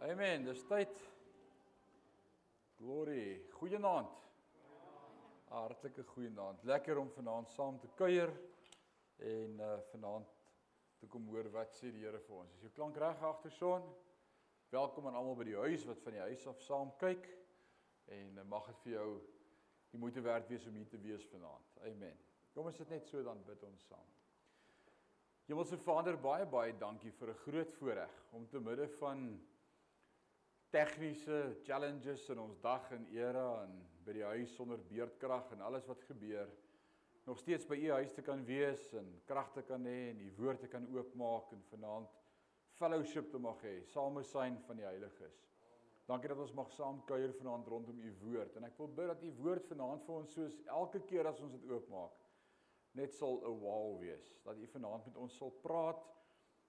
Amen. Dis tyd. Glory. Goeienaand. Hartlike goeienaand. Lekker om vanaand saam te kuier en uh vanaand te kom hoor wat sê die Here vir ons. Is jou klank reg agter son? Welkom aan almal by die huis wat van die huis af saam kyk. En uh, mag dit vir jou die moeite werd wees om hier te wees vanaand. Amen. Kom ons sit net so dan bid ons saam. Hemelse Vader, baie baie dankie vir 'n groot voorreg om te midde van tegniese challenges in ons dag en era en by die huis sonder beerdkrag en alles wat gebeur nog steeds by u huis te kan wees en krag te kan hê en u woord te kan oopmaak en vanaand fellowship te mag hê, samesyn van die heiliges. Dankie dat ons mag saam kuier vanaand rondom u woord en ek wil bid dat u woord vanaand vir ons soos elke keer as ons dit oopmaak net sal 'n wow wees. Dat u vanaand met ons sal praat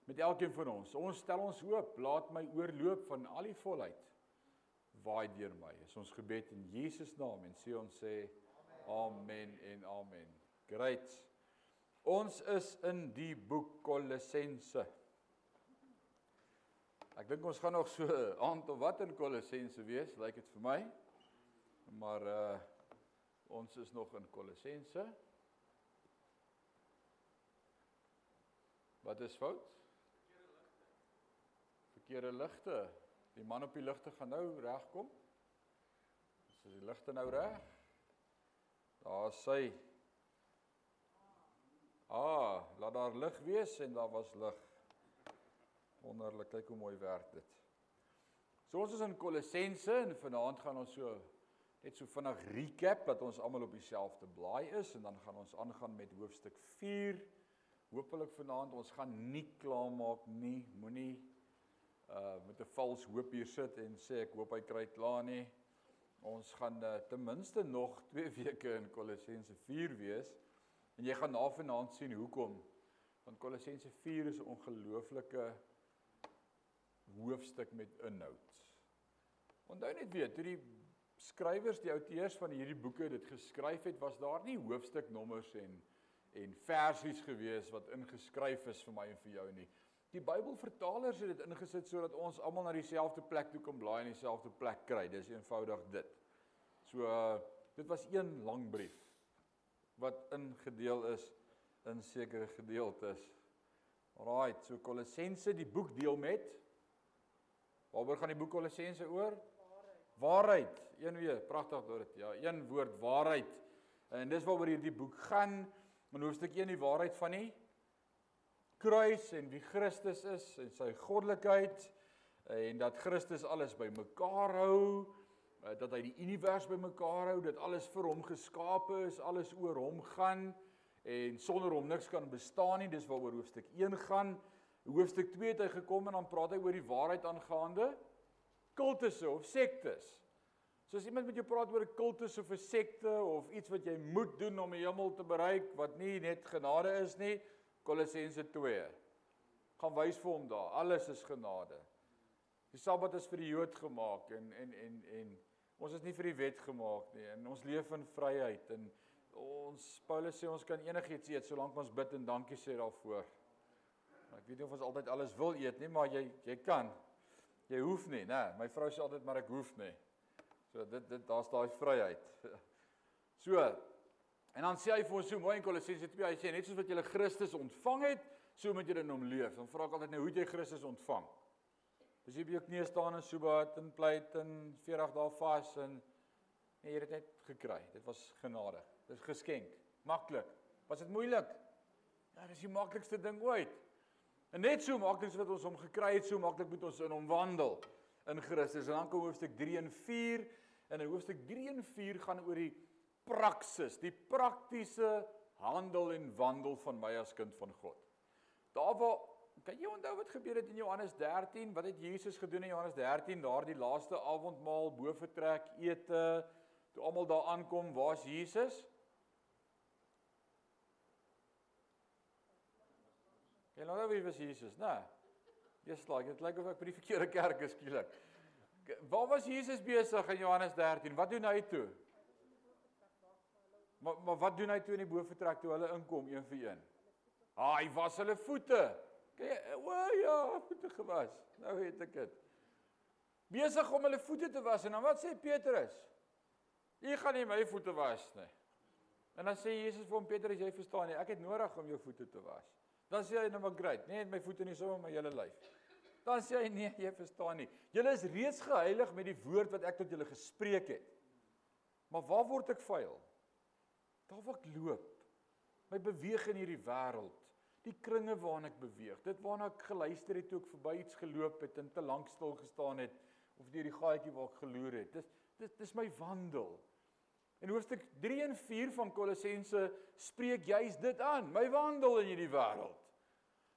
met elkeen van ons. Ons stel ons hoop, laat my oorloop van al die volheid waai deur my. Is ons gebed in Jesus naam en sê ons sê amen en amen. Great. Ons is in die boek Kolossense. Ek dink ons gaan nog so 'n aantal wat in Kolossense wees, lyk like dit vir my. Maar uh ons is nog in Kolossense. Wat is fout? Verkeerde ligte. Die man op die ligte gaan nou regkom. Is die ligte nou reg? Daar sy. Ah, laat daar lig wees en daar was lig. Wonderlik, kyk hoe mooi werk dit. So ons is in Kolossense en vanaand gaan ons so net so vinnig recap dat ons almal op dieselfde blaai is en dan gaan ons aangaan met hoofstuk 4. Hoopelik vanaand ons gaan nie klaarmaak nie. Moenie uh met 'n vals hoop hier sit en sê ek hoop hy kry klaar nie. Ons gaan uh, ten minste nog 2 weke in Kolossense 4 wees en jy gaan na vanaand sien hoekom. Want Kolossense 4 is 'n ongelooflike hoofstuk met inhoud. Onthou net weer, toe die skrywers, die outeurs van hierdie boeke dit geskryf het, was daar nie hoofstuknommers en en versies gewees wat ingeskryf is vir my en vir jou nie. Die Bybelvertalers het dit ingesit sodat ons almal na dieselfde plek toe kan blaai en dieselfde plek kry. Dis eenvoudig dit. So uh, dit was een lang brief wat ingedeel is in sekere gedeeltes. Alraight, so Kolossense die boek deel met Waaroor gaan die boek Kolossense oor? Waarheid. Waarheid. Een weer, pragtig dit. Ja, een woord, waarheid. En dis waaroor hierdie boek gaan. In hoofstuk 1 die waarheid van die kruis en wie Christus is en sy goddelikheid en dat Christus alles bymekaar hou, eh, dat hy die univers bymekaar hou, dat alles vir hom geskape is, alles oor hom gaan en sonder hom niks kan bestaan nie. Dis waaroor hoofstuk 1 gaan. Hoofstuk 2 het hy gekom en dan praat hy oor die waarheid aangaande kultusse of sektes. So as iemand met jou praat oor 'n kultus of 'n sekte of iets wat jy moet doen om die hemel te bereik wat nie net genade is nie, Kolossense 2. Gaan wys vir hom daar. Alles is genade. Die Sabbat is vir die Jood gemaak en en en en ons is nie vir die wet gemaak nie. En ons leef in vryheid en ons Paulus sê ons kan enigiets eet solank ons bid en dankie sê daarvoor. Maar ek weet nie of ons altyd alles wil eet nie, maar jy jy kan. Jy hoef nie, né? My vrou sê altyd maar ek hoef nie. So dit dit daar's daai vryheid. So En dan sê hy vir ons so mooi in Kolossense 2, hy sê net soos wat jy Christus ontvang het, so moet jy in hom leef. Dan vra ek altyd nou, hoe het jy Christus ontvang? Dis jy by jou knie staan en sobat en pleit en 40 dae vas en nee, jy het dit net gekry. Dit was genade. Dis geskenk. Maklik. Was dit moeilik? Ja, dis die maklikste ding ooit. En net so maklik as wat ons hom gekry het, so maklik moet ons in hom wandel in Christus. En dan kom hoofstuk 3 en 4 en in hoofstuk 3 en 4 gaan oor die praksis, die praktiese handel en wandel van my as kind van God. Daar waar kan jy onthou wat gebeur het in Johannes 13? Wat het Jesus gedoen in Johannes 13? Daardie laaste avondmaal, bo vertrek, ete, toe almal daar aankom, waar's Jesus? Jy nou wie was Jesus, né? Dis like, dit lyk of ek by die verkeerde kerk is skielik. Waar was Jesus besig in Johannes 13? Wat doen hy toe? Maar maar wat doen hy toe in die boefretrek toe hulle inkom een vir een? Ah, hy was hulle voete. Kyk, o ja, voete gewas. Nou weet ek dit. Besig om hulle voete te was en dan wat sê Petrus? U gaan nie my voete was nie. En dan sê Jesus vir hom Petrus, jy verstaan nie, ek het nodig om jou voete te was. Dan sê hy nou maar great, nee, my voete nie sommer my hele lyf. Dan sê hy nee, jy verstaan nie. Julle is reeds geheilig met die woord wat ek tot julle gespreek het. Maar waar word ek vuil? Daar waar ek loop. My beweeg in hierdie wêreld. Die kringe waarin ek beweeg. Dit waarna ek geluister het toe ek verby iets geloop het en te lank stil gestaan het of deur die gaatjie waar ek geloer het. Dis dis dis my wandel. In hoofstuk 3 en 4 van Kolossense spreek juis dit aan, my wandel in hierdie wêreld.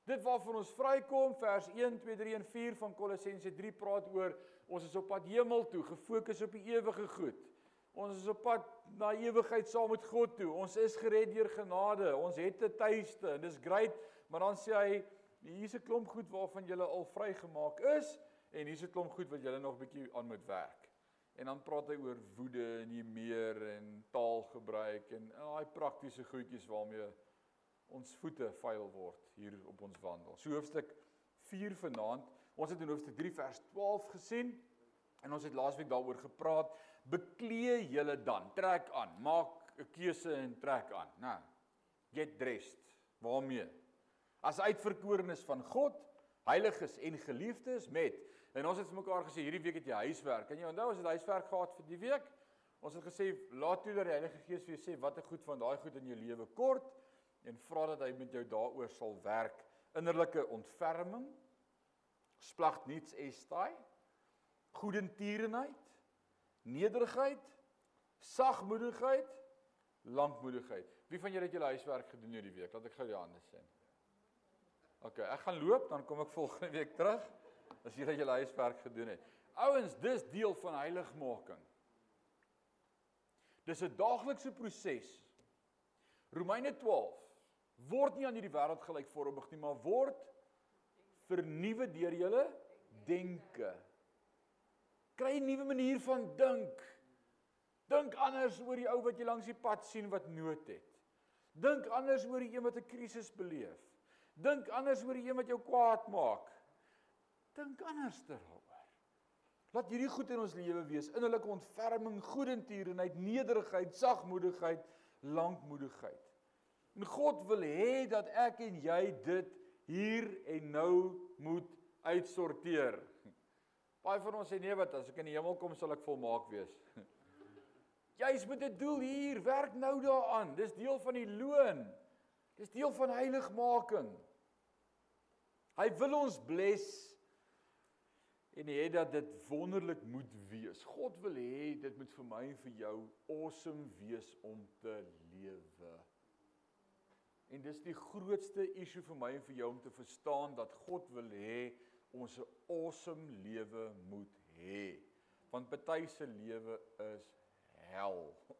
Dit waarvan ons vrykom, vers 1, 2, 3 en 4 van Kolossense 3 praat oor ons is op pad hemel toe, gefokus op die ewige goed. Ons is op pad na ewigheid saam met God toe. Ons is gered deur genade. Ons het 'n tuiste en dis great, maar dan sê hy hier's 'n klomp goed waarvan jy al vrygemaak is en hier's 'n klomp goed wat jy nog 'n bietjie aan moet werk. En dan praat hy oor woede en nie meer en taalgebruik en daai praktiese goedjies waarmee ons voete vuil word hier op ons wandel. So hoofstuk 4 vanaand. Ons het in hoofstuk 3 vers 12 gesien en ons het laasweek daaroor gepraat. Beklee julle dan, trek aan, maak 'n keuse en trek aan. Nou, get dressed. Waarmee? As uitverkorenes van God, heiliges en geliefdes met En ons het vir mekaar gesê hierdie week het jy huiswerk. Kan jy onthou ons het huiswerk gehad vir die week? Ons het gesê laat toe dat die Heilige Gees vir jou sê watter goed van daai goed in jou lewe kort en vra dat hy met jou daaroor sal werk. Innerlike ontferming, splagt niets estai, goedentierenheid, nederigheid, sagmoedigheid, lankmoedigheid. Wie van julle het julle huiswerk gedoen hierdie week? Laat ek gou die hande sien. OK, ek gaan loop, dan kom ek volgende week terug as jy julle huiswerk gedoen het. Ouens, dis deel van heiligmaking. Dis 'n daaglikse proses. Romeine 12 word nie aan hierdie wêreld gelyk vormig nie, maar word vernuwe deur julle denke. Kry 'n nuwe manier van dink. Dink anders oor die ou wat jy langs die pad sien wat nood het. Dink anders oor die een wat 'n krisis beleef. Dink anders oor die een wat jou kwaad maak. Dink anders daaroor. Laat hierdie goed in ons lewe wees: innerlike ontferming, goedertierenheid, nederigheid, sagmoedigheid, lankmoedigheid. En God wil hê dat ek en jy dit hier en nou moet uitsorteer. Baie van ons sê nee wat as ek in die hemel kom sal ek volmaak wees. Jy's met 'n doel hier, werk nou daaraan. Dis deel van die loon. Dis deel van heiligmaking. Hy wil ons bless en hê dat dit wonderlik moet wees. God wil hê dit moet vir my en vir jou awesome wees om te lewe. En dis die grootste issue vir my en vir jou om te verstaan dat God wil hê ons 'n awesome lewe moet hê. Want party se lewe is hel.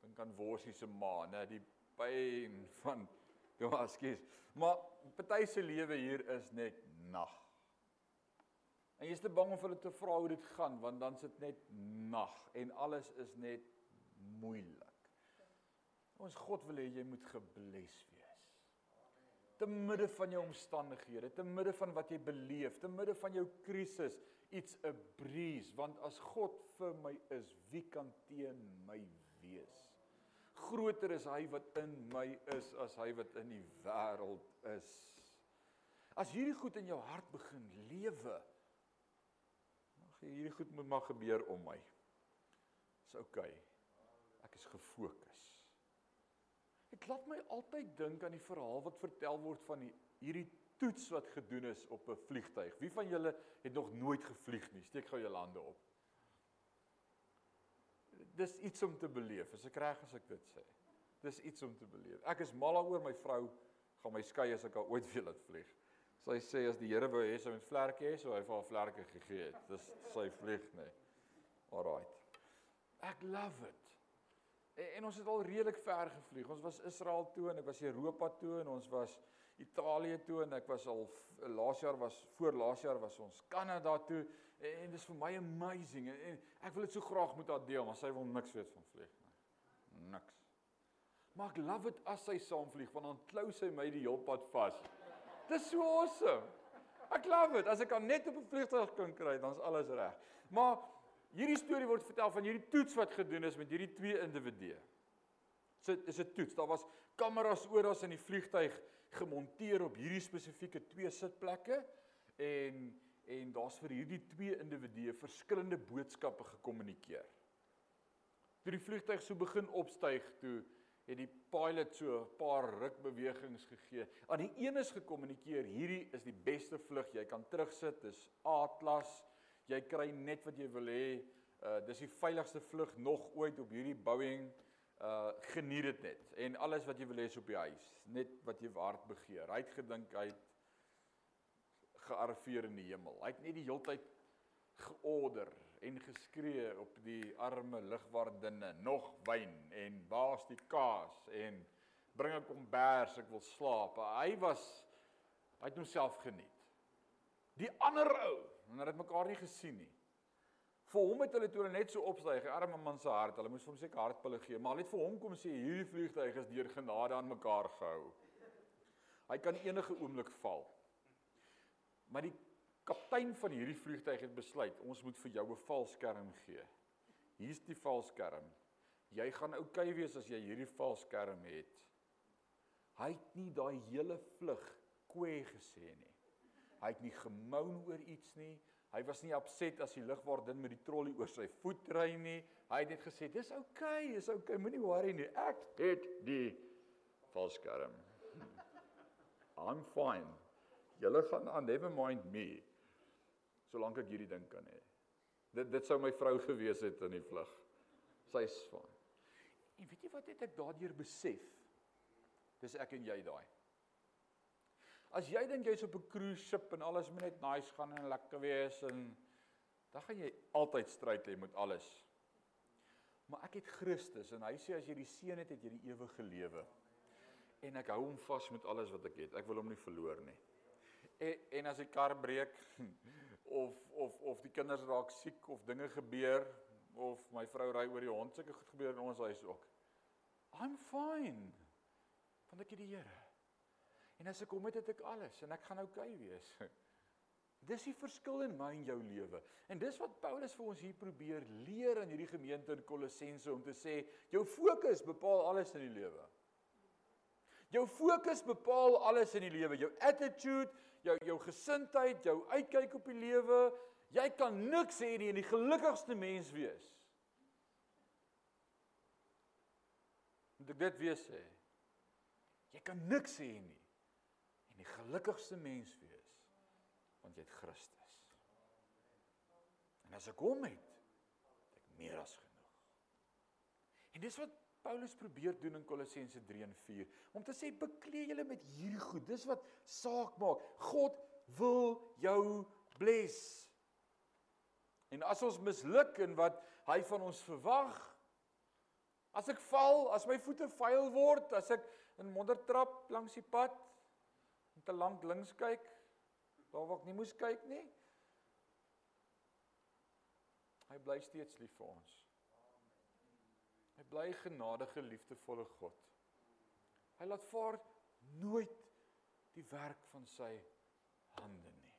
Dink aan Worsie se ma, né, die pyn van Ja, skus. Maar party se lewe hier is net nag. En jy is te bang om hulle te vra hoe dit gaan want dan sit net nag en alles is net moeilik. Ons God wil hê jy moet gebless wees. Te midde van jou omstandighede, te midde van wat jy beleef, te midde van jou krisis, iets 'n breeze want as God vir my is, wie kan teen my wees? Groter is hy wat in my is as hy wat in die wêreld is. As hierdie goed in jou hart begin lewe, mag hierdie goed moet maar gebeur om my. Dis oukei. Okay. Ek is gefokus. Dit laat my altyd dink aan die verhaal wat vertel word van die, hierdie toets wat gedoen is op 'n vliegtyg. Wie van julle het nog nooit gevlieg nie? Steek gou jou hande op. Dis iets om te beleef. As ek reg as ek dit sê. Dis iets om te beleef. Ek is mal daaroor my vrou gaan my skei as ek al ooit weer laat vlieg. Sy sê as die Here wou hê sy moet vlerke hê, sou hy vir haar vlerke gegee het. Dis sy vlieg nê. Nee. Alraight. Ek love it. En, en ons het al redelik ver gevlieg. Ons was Israel toe en ek was Europa toe en ons was Italië toe en ek was al laas jaar was voor laas jaar was ons Kanada toe en, en dis vir my amazing en, en ek wil dit so graag met haar deel maar sy wil niks weet van vlieg nie. Niks. Maar ek love it as sy saam vlieg want dan klou sy my die hele pad vas. Dis so awesome. Ek love dit. As ek kan net op 'n vliegtuig kan kry, dan's alles reg. Maar hierdie storie word vertel van hierdie toets wat gedoen is met hierdie twee individue. Dit is 'n toets. Daar was kameras oral in die vliegtuig gemonteer op hierdie spesifieke twee sitplekke en en daar's vir hierdie twee individue verskillende boodskappe gekommunikeer. Toe die vliegtuig so begin opstyg toe het die pilot so 'n paar rukbewegings gegee. Aan die een is gekommunikeer, hierdie is die beste vlug, jy kan terugsit, dis A-klas. Jy kry net wat jy wil hê. Uh dis die veiligigste vlug nog ooit op hierdie Boeing. Uh geniet dit net. En alles wat jy wil hê is op die huis, net wat jy hart begeer. Hy het gedink hy het gearriveer in die hemel. Hy het net die heeltyd georder en geskree op die arme ligwaardinne, nog wyn en waar's die kaas en bring 'n kombers, ek wil slaap. Hy was hy het homself geniet. Die ander ou, hulle het mekaar nie gesien nie. Vir hom het hulle toe net so opstyg, arme man se hart, hulle moes vir hom seker hartpille gee, maar hulle het vir hom kom sê hierdie vliegtuig is deur genade aan mekaar gehou. Hy kan enige oomblik val. Maar die kaptein van hierdie vliegtyg het besluit ons moet vir jou 'n valskerm gee. Hier's die valskerm. Jy gaan oukei okay wees as jy hierdie valskerm het. Hy het nie daai hele vlug kwee gesê nie. Hy het nie gemoun oor iets nie. Hy was nie opset as die lugwaardin met die trolly oor sy voet ry nie. Hy het net gesê dis oukei, okay, is oukei, okay, moenie worry nie. Ek het die valskerm. I'm fine. Julle gaan aan never mind me solank ek hierdie ding kan hê. Dit dit sou my vrou gewees het in die vlug. Sy's van. En weet jy wat het ek daardeur besef? Dis ek en jy daai. As jy dink jy's op 'n cruise ship en alles moet net nice gaan en lekker wees en dan gaan jy altyd stryd hê met alles. Maar ek het Christus en hy sê as jy die seën het, het jy die ewige lewe. En ek hou hom vas met alles wat ek het. Ek wil hom nie verloor nie. En en as die kar breek of of of die kinders raak siek of dinge gebeur of my vrou ry oor die hond sulke goed gebeur in ons huis ook. I'm fine. Want ek het die Here. En as ek kom het, het ek alles en ek gaan oukei okay wees. Dis die verskil in my en jou lewe. En dis wat Paulus vir ons hier probeer leer in hierdie gemeente in Kolossense om te sê, jou fokus bepaal alles in die lewe. Jou fokus bepaal alles in die lewe. Jou attitude, jou jou gesindheid, jou uitkyk op die lewe. Jy kan niks hê nie en die gelukkigste mens wees. Moet ek dit weer sê? Jy kan niks hê nie die gelukkigste mens wees want jy het Christus. En as ek hom het, het ek meer as genoeg. En dis wat Paulus probeer doen in Kolossense 3 en 4 om te sê bekleë julle met hierdie goed. Dis wat saak maak. God wil jou bless. En as ons misluk in wat hy van ons verwag, as ek val, as my voete vuil word, as ek in modder trap langs die pad te lank links kyk, waar ek nie moes kyk nie, hy bly steeds lief vir ons. Hy bly genadige liefdevolle God. Hy laat vaar nooit die werk van sy hande nie.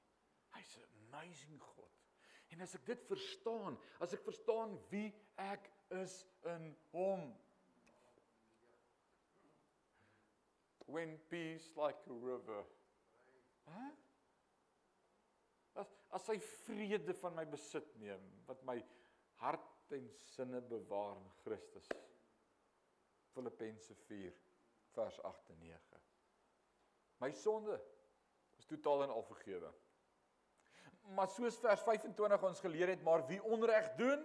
Hy's 'n amazing God. En as ek dit verstaan, as ek verstaan wie ek is in hom. When peace like a river. Hæ? As as hy vrede van my besit neem, wat my hart en sinne bewaar in Christus. Filippense 4 vers 8 en 9. My sonde is totaal en al vergewe. Maar soos vers 25 ons geleer het, maar wie onreg doen,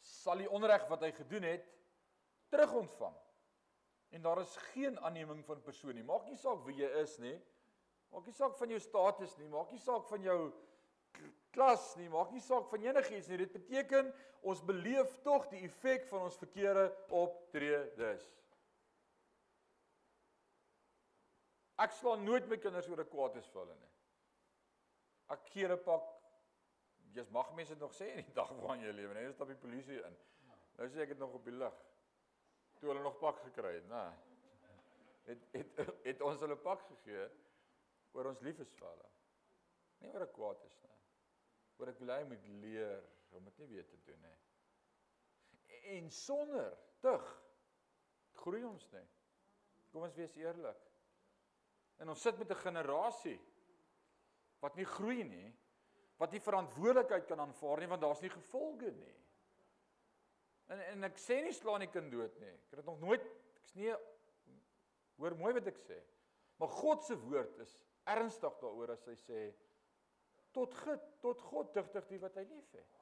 sal die onreg wat hy gedoen het terugontvang. En daar is geen aanneming van persoon nie. Maak nie saak wie jy is nie. Maak nie saak van jou status nie, maak nie saak van jou klas nie, maak nie saak van enigiets nie. Dit beteken ons beleef tog die effek van ons verkeerde optredes. Ek slaan nooit my kinders oor 'n kwaad is vir hulle nie. Ek keer 'n pak Jy's mag mense dit nog sê in die dag waarin jy lewe, net as op die polisie in. Nou sê ek dit nog op die lig. Toe hulle nog pak gekry het, nê. Het, het het ons hulle pak gegee oor ons lief is vir hulle. Nie oor ek kwaad is nie. Oor ek wil hy moet leer om dit nie weer te doen nie. En sonder tug groei ons nie. Kom ons wees eerlik. En ons sit met 'n generasie wat nie groei nie, wat nie verantwoordelikheid kan aanvaar nie want daar's nie gevolge nie. En en ek sê nie slaan die kind dood nie. Ek het dit nog nooit ek's nie hoor mooi wat ek sê. Maar God se woord is ernstig daaroor as hy sê tot God tot God digtig die wat hy liefhet.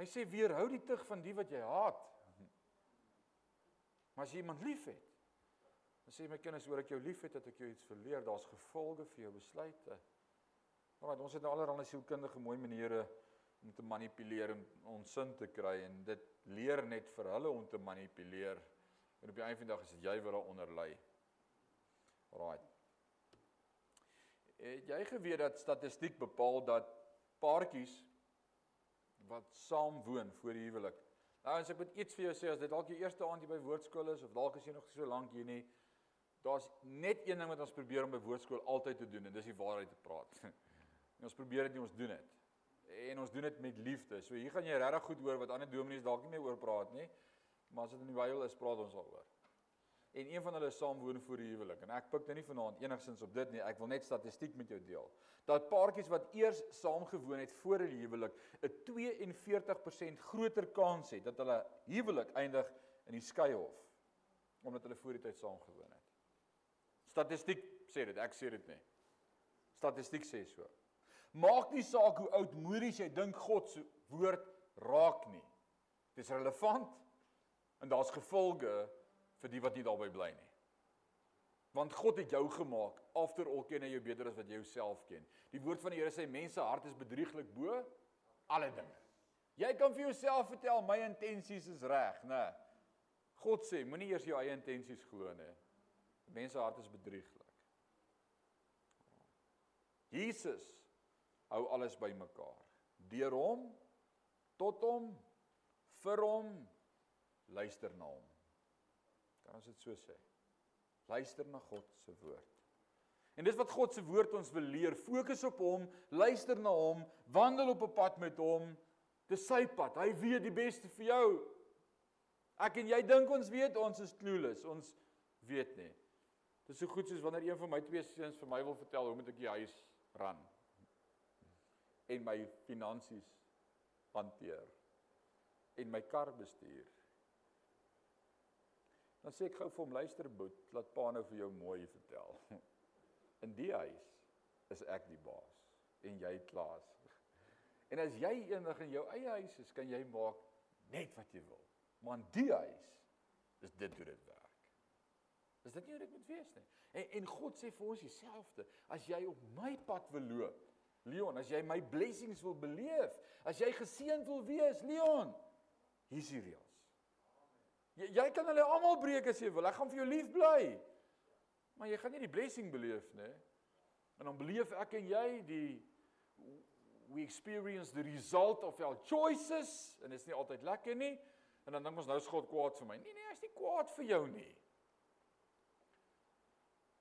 Hy sê weerhou die tug van die wat jy haat. Maar as jy iemand liefhet, dan sê my kinders oor ek jou liefhet dat ek jou iets verleer, daar's gevolge vir jou besluite. Maar ons het nou allerlei sielkundige mooi maniere om te manipuleer en ons sin te kry en dit leer net vir hulle om te manipuleer. En op die einde van die dag is dit jy wat daaronder lê. Alraai. Het jy geweet dat statistiek bepaal dat paartjies wat saam woon voor die huwelik. Nou as ek moet iets vir jou sê, as dit dalk jou eerste aand hier by woordskool is of dalk is jy nog so lank hier nie, daar's net een ding wat ons probeer om by woordskool altyd te doen en dis die waarheid te praat. En ons probeer dit nie, ons doen dit. En ons doen dit met liefde. So hier gaan jy regtig goed hoor wat ander dominees dalk nie meer oor praat nie. Maar as dit in die Bybel is, praat ons daaroor. En een van hulle saamwoon voor die huwelik. En ek pik dit nie vanaand enigsins op dit nie. Ek wil net statistiek met jou deel. Dat paartjies wat eers saamgewoon het voor die huwelik 'n 42% groter kans het dat hulle huwelik eindig in die skeihof omdat hulle voor die tyd saamgewoon het. Statistiek sê dit. Ek sê dit nie. Statistiek sê so maak nie saak hoe oud moeries jy dink God se woord raak nie dis relevant en daar's gevolge vir die wat nie daarby bly nie. Want God het jou gemaak, after all ken hy jou beter as wat jy jouself ken. Die woord van die Here sê mense hart is bedrieglik bo alle dinge. Jy kan vir jouself vertel my intensies is reg, né? God sê moenie eers jou eie intensies glo nie. Mense hart is bedrieglik. Jesus hou alles bymekaar. Deur hom tot hom vir hom luister na hom. Kan ons dit so sê? Luister na God se woord. En dis wat God se woord ons wil leer. Fokus op hom, luister na hom, wandel op 'n pad met hom. Dis sy pad. Hy weet die beste vir jou. Ek en jy dink ons weet, ons is clueless. Ons weet nie. Dis so goed soos wanneer een van my twee seuns vir my wil vertel hoe moet ek die huis ran en my finansies hanteer en my kar bestuur. Dan sê ek gou vir hom luister boet, laat pa nou vir jou mooi vertel. In die huis is ek die baas en jy klaas. En as jy eendag in jou eie huis is, kan jy maak net wat jy wil. Maar in die huis is dit hoe dit werk. Is dit nie hoe dit moet wees nie? En en God sê vir ons dieselfde. As jy op my pad wil loop, Leon, as jy my blessings wil beleef, as jy geseënd wil wees, Leon, hier's die reël. Jy jy kan hulle almal breek as jy wil. Ek gaan vir jou lief bly. Maar jy gaan nie die blessing beleef nie. En dan beleef ek en jy die we experience the result of our choices en dit is nie altyd lekker nie. En dan dink ons nou is God kwaad vir my. Nee nee, hy is nie kwaad vir jou nie.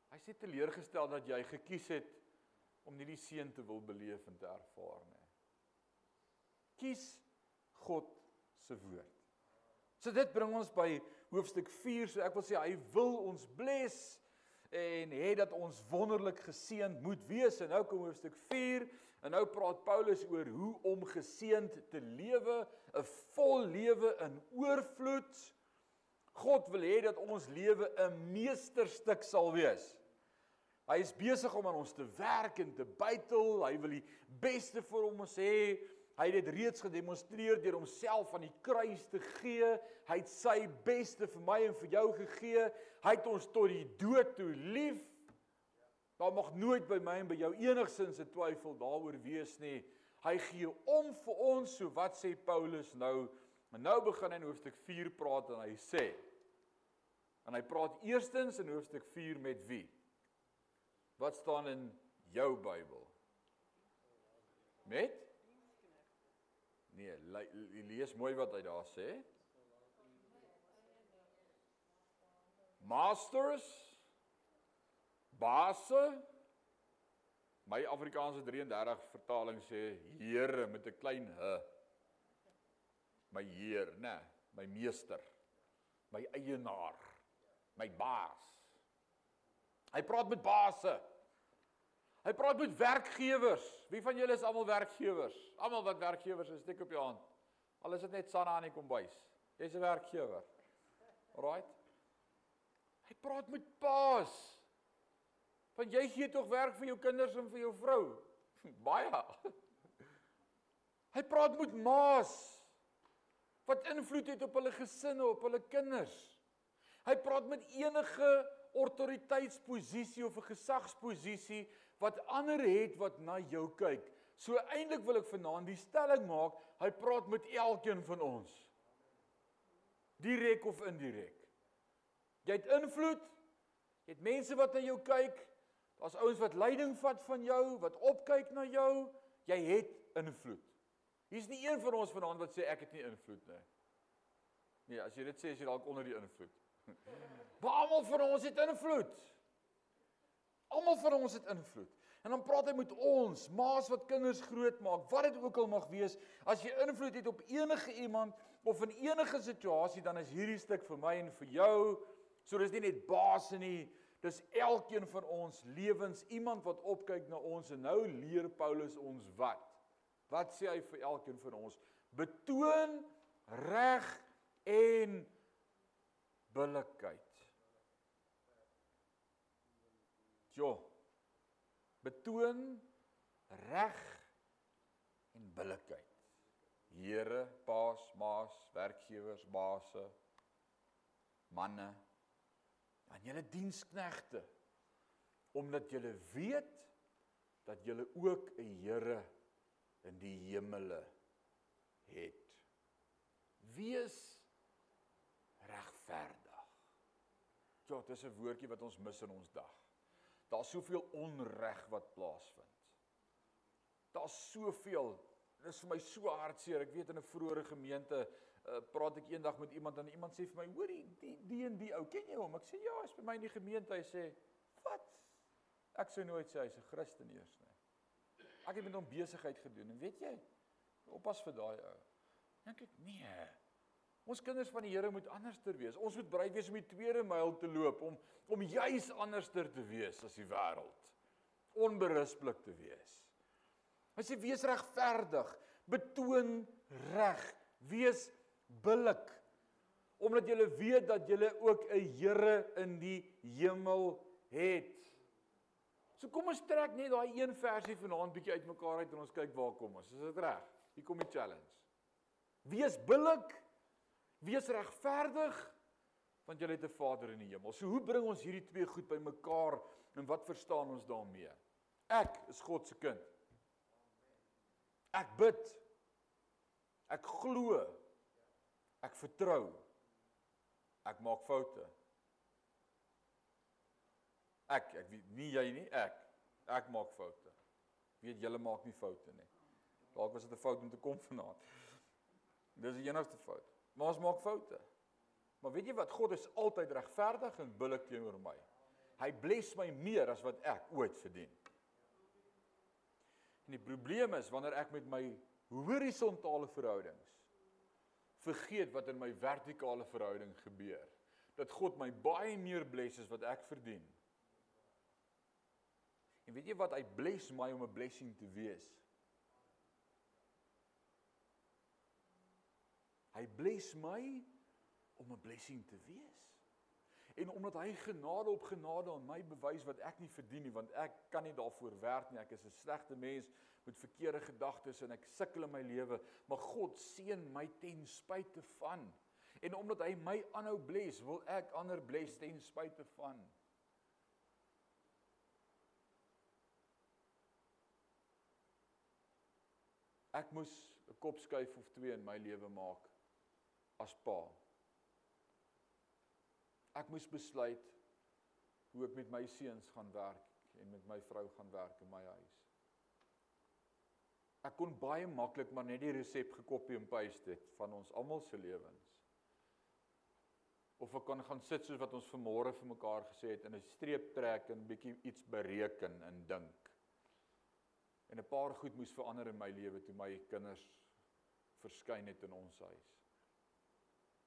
Hy sê teleurgestel dat jy gekies het om nie die seën te wil beleef en te ervaar nie. Kies God se woord. So dit bring ons by hoofstuk 4. So ek wil sê hy wil ons bless en hê dat ons wonderlik geseënd moet wees. En nou kom hoofstuk 4 en nou praat Paulus oor hoe om geseënd te lewe, 'n vol lewe in oorvloed. God wil hê dat ons lewe 'n meesterstuk sal wees. Hy is besig om aan ons te werk en te bytel. Hy wil die beste vir ons hê. Hy het dit reeds gedemonstreer deur homself aan die kruis te gee. Hy het sy beste vir my en vir jou gegee. Hy het ons tot die dood toe lief. Daar mag nooit by my en by jou enigsins 'n twyfel daaroor wees nie. Hy gee om vir ons, so wat sê Paulus nou? Maar nou begin hy in hoofstuk 4 praat en hy sê en hy praat eerstens in hoofstuk 4 met wie? Wat staan in jou Bybel? Met Nee, le lees mooi wat hy daar sê. Masters baase My Afrikaanse 33 vertaling sê Here met 'n klein h. My Heer, nê, my meester, my eienaar, my baas. Hy praat met baase. Hy praat met werkgewers. Wie van julle is almal werkgewers? Almal wat werkgewers is, steek op jou hand. Al is dit net Sanna aan die kombuis. Jy's 'n werkgewer. Alraight. Hy praat met paas. Want jy gee tog werk vir jou kinders en vir jou vrou. Baie. Hy praat met maas wat invloed het op hulle gesinne, op hulle kinders. Hy praat met enige autoriteitsposisie of 'n gesagsposisie wat ander het wat na jou kyk. So eintlik wil ek vanaand die stelling maak, hy praat met elkeen van ons. Direk of indirek. Jy het invloed. Jy het mense wat na jou kyk. Daar's ouens wat leiding vat van jou, wat opkyk na jou. Jy het invloed. Hier's nie een van ons vanaand wat sê ek het nie invloed nie. Nee, as jy dit sê, is jy dalk onder die invloed. Maar almal van ons het invloed. Almal van ons het invloed. En dan praat hy met ons, maas wat kinders grootmaak, wat dit ook al mag wees, as jy invloed het op enige iemand of in enige situasie, dan is hierdie stuk vir my en vir jou. So dis nie net baas nie, dis elkeen van ons lewens, iemand wat opkyk na ons en nou leer Paulus ons wat? Wat sê hy vir elkeen van ons? Betoon reg en billikheid. Jo. Betoon reg en billikheid. Here, paas, maas, werkgewers, baase, manne, aan julle diensknegte omdat julle weet dat julle ook 'n Here in die hemele het. Wees regverdig. Ja, dit is 'n woordjie wat ons mis in ons dag. Daar's soveel onreg wat plaasvind. Daar's soveel. Dit is vir my so hartseer. Ek weet in 'n vroeëre gemeente uh, praat ek eendag met iemand en iemand sê vir my, "Hoorie, die die en die ou, ken jy hom?" Ek sê, "Ja, hy's by my in die gemeente." Hy sê, "Wat?" Ek sou nooit sê hy's 'n Christen eers nie. Ek het met hom besigheid gedoen en weet jy, oppas vir daai ou. Dink ek, nee. Ons kinders van die Here moet anderster wees. Ons moet bereid wees om die tweede myl te loop om om juis anderster te wees as die wêreld. Onberispelik te wees. Hy sê wees regverdig, betoon reg, wees billik omdat jy weet dat jy ook 'n Here in die hemel het. So kom ons trek net daai een versie vanaand bietjie uitmekaar uit en ons kyk waar kom ons. Is dit reg? Hier kom die challenge. Wees billik Wees regverdig want jy het 'n Vader in die hemel. So hoe bring ons hierdie twee goed bymekaar en wat verstaan ons daarmee? Ek is God se kind. Ek bid. Ek glo. Ek vertrou. Ek maak foute. Ek ek weet nie jy nie, ek. Ek maak foute. Weet julle maak nie foute nie. Dalk was dit 'n fout om te kom vanaand. Dis die enigste fout. Maar ons maak foute. Maar weet jy wat? God is altyd regverdig en billik teenoor my. Hy bless my meer as wat ek ooit verdien. En die probleem is wanneer ek met my horisontale verhoudings vergeet wat in my vertikale verhouding gebeur, dat God my baie meer bless as wat ek verdien. En weet jy wat? Hy bless my om 'n blessing te wees. Hy bless my om 'n blessing te wees. En omdat hy genade op genade aan my bewys wat ek nie verdien nie, want ek kan nie daarvoor werk nie. Ek is 'n slegte mens met verkeerde gedagtes en ek sukkel in my lewe, maar God seën my ten spyte van. En omdat hy my aanhou bless, wil ek ander bless ten spyte van. Ek moes 'n kop skuif of twee in my lewe maak as pa. Ek moes besluit hoe ek met my seuns gaan werk en met my vrou gaan werk in my huis. Ek kon baie maklik maar net die resep gekopie en paste het van ons almal se lewens. Of ek kan gaan sit soos wat ons vanmôre vir mekaar gesê het in 'n streep trek en bietjie iets bereken en dink. En 'n paar goed moes verander in my lewe toe my kinders verskyn het in ons huis.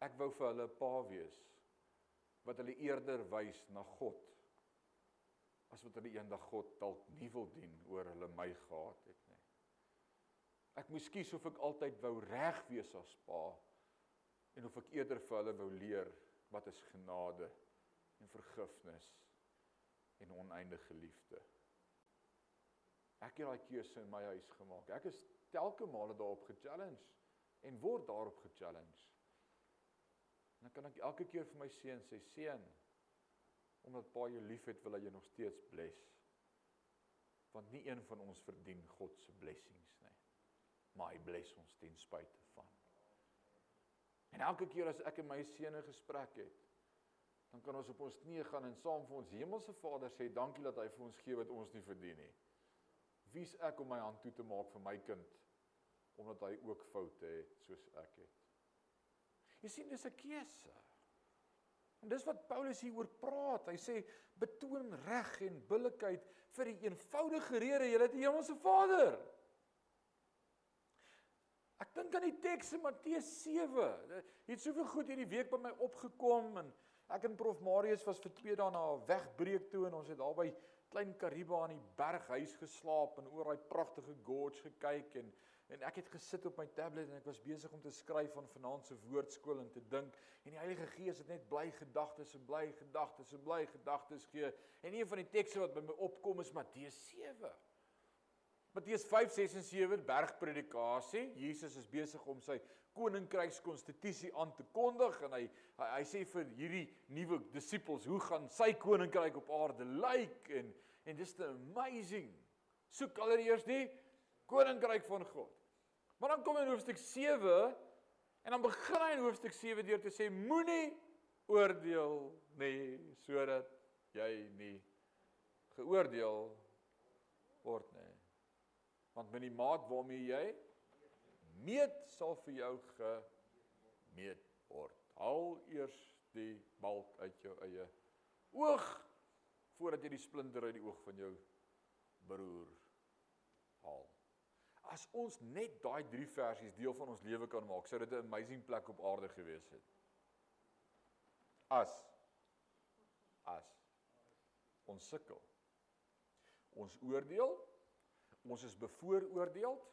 Ek wou vir hulle 'n pa wees wat hulle eerder wys na God as wat hulle eendag God dalk nie wil dien oor hulle my gehad het nie. Ek moes kies of ek altyd wou reg wees as pa en of ek eerder vir hulle wou leer wat is genade en vergifnis en oneindige liefde. Ek het daai keuse in my huis gemaak. Ek is telke male daarop ge-challenge en word daarop ge-challenge. Dan kan ek elke keer vir my seun sê seun omdat pa jou liefhet wil hy jou nog steeds bless. Want nie een van ons verdien God se blessings nie. Maar hy bless ons ten spyte van. En elke keer as ek en my seun 'n gesprek het, dan kan ons op ons knieë gaan en saam vir ons hemelse Vader sê dankie dat hy vir ons gee wat ons nie verdien nie. Wie's ek om my hand toe te maak vir my kind omdat hy ook foute het soos ek het? Jy sien dis 'n keuse. En dis wat Paulus hier oor praat. Hy sê betoon reg en billikheid vir die eenvoudige rede jy het die hemelse Vader. Ek dink aan die teks in Matteus 7. Dit het soveel goed hierdie week by my opgekom en ek en Prof Marius was vir 2 dae na 'n wegbreek toe en ons het daar by klein Kariba aan die berghuis geslaap en oor daai pragtige gorge gekyk en en ek het gesit op my tablet en ek was besig om te skryf van vanaand se woordskool en te dink en die Heilige Gees het net bly gedagtes en bly gedagtes en bly gedagtes gee en een van die tekste wat by my opkom is Matteus 7 Matteus 5, 6 en 7 bergpredikasie. Jesus is besig om sy koninkrykskonstitusie aan te kondig en hy, hy hy sê vir hierdie nuwe disippels hoe gaan sy koninkryk op aarde lyk en en dis amazing. Soek allereers die koninkryk van God. Maar dan kom in hoofstuk 7 en dan begin hy in hoofstuk 7 deur te sê moenie oordeel nie sodat jy nie geoordeel word nie want met die maat waarmee jy meet sal vir jou gemeet word. Haal eers die balk uit jou eie oog voordat jy die splinter uit die oog van jou broer haal. As ons net daai drie versies deel van ons lewe kan maak, sou dit 'n amazing plek op aarde gewees het. As as ons sukkel. Ons oordeel ons is bevooroordeeld.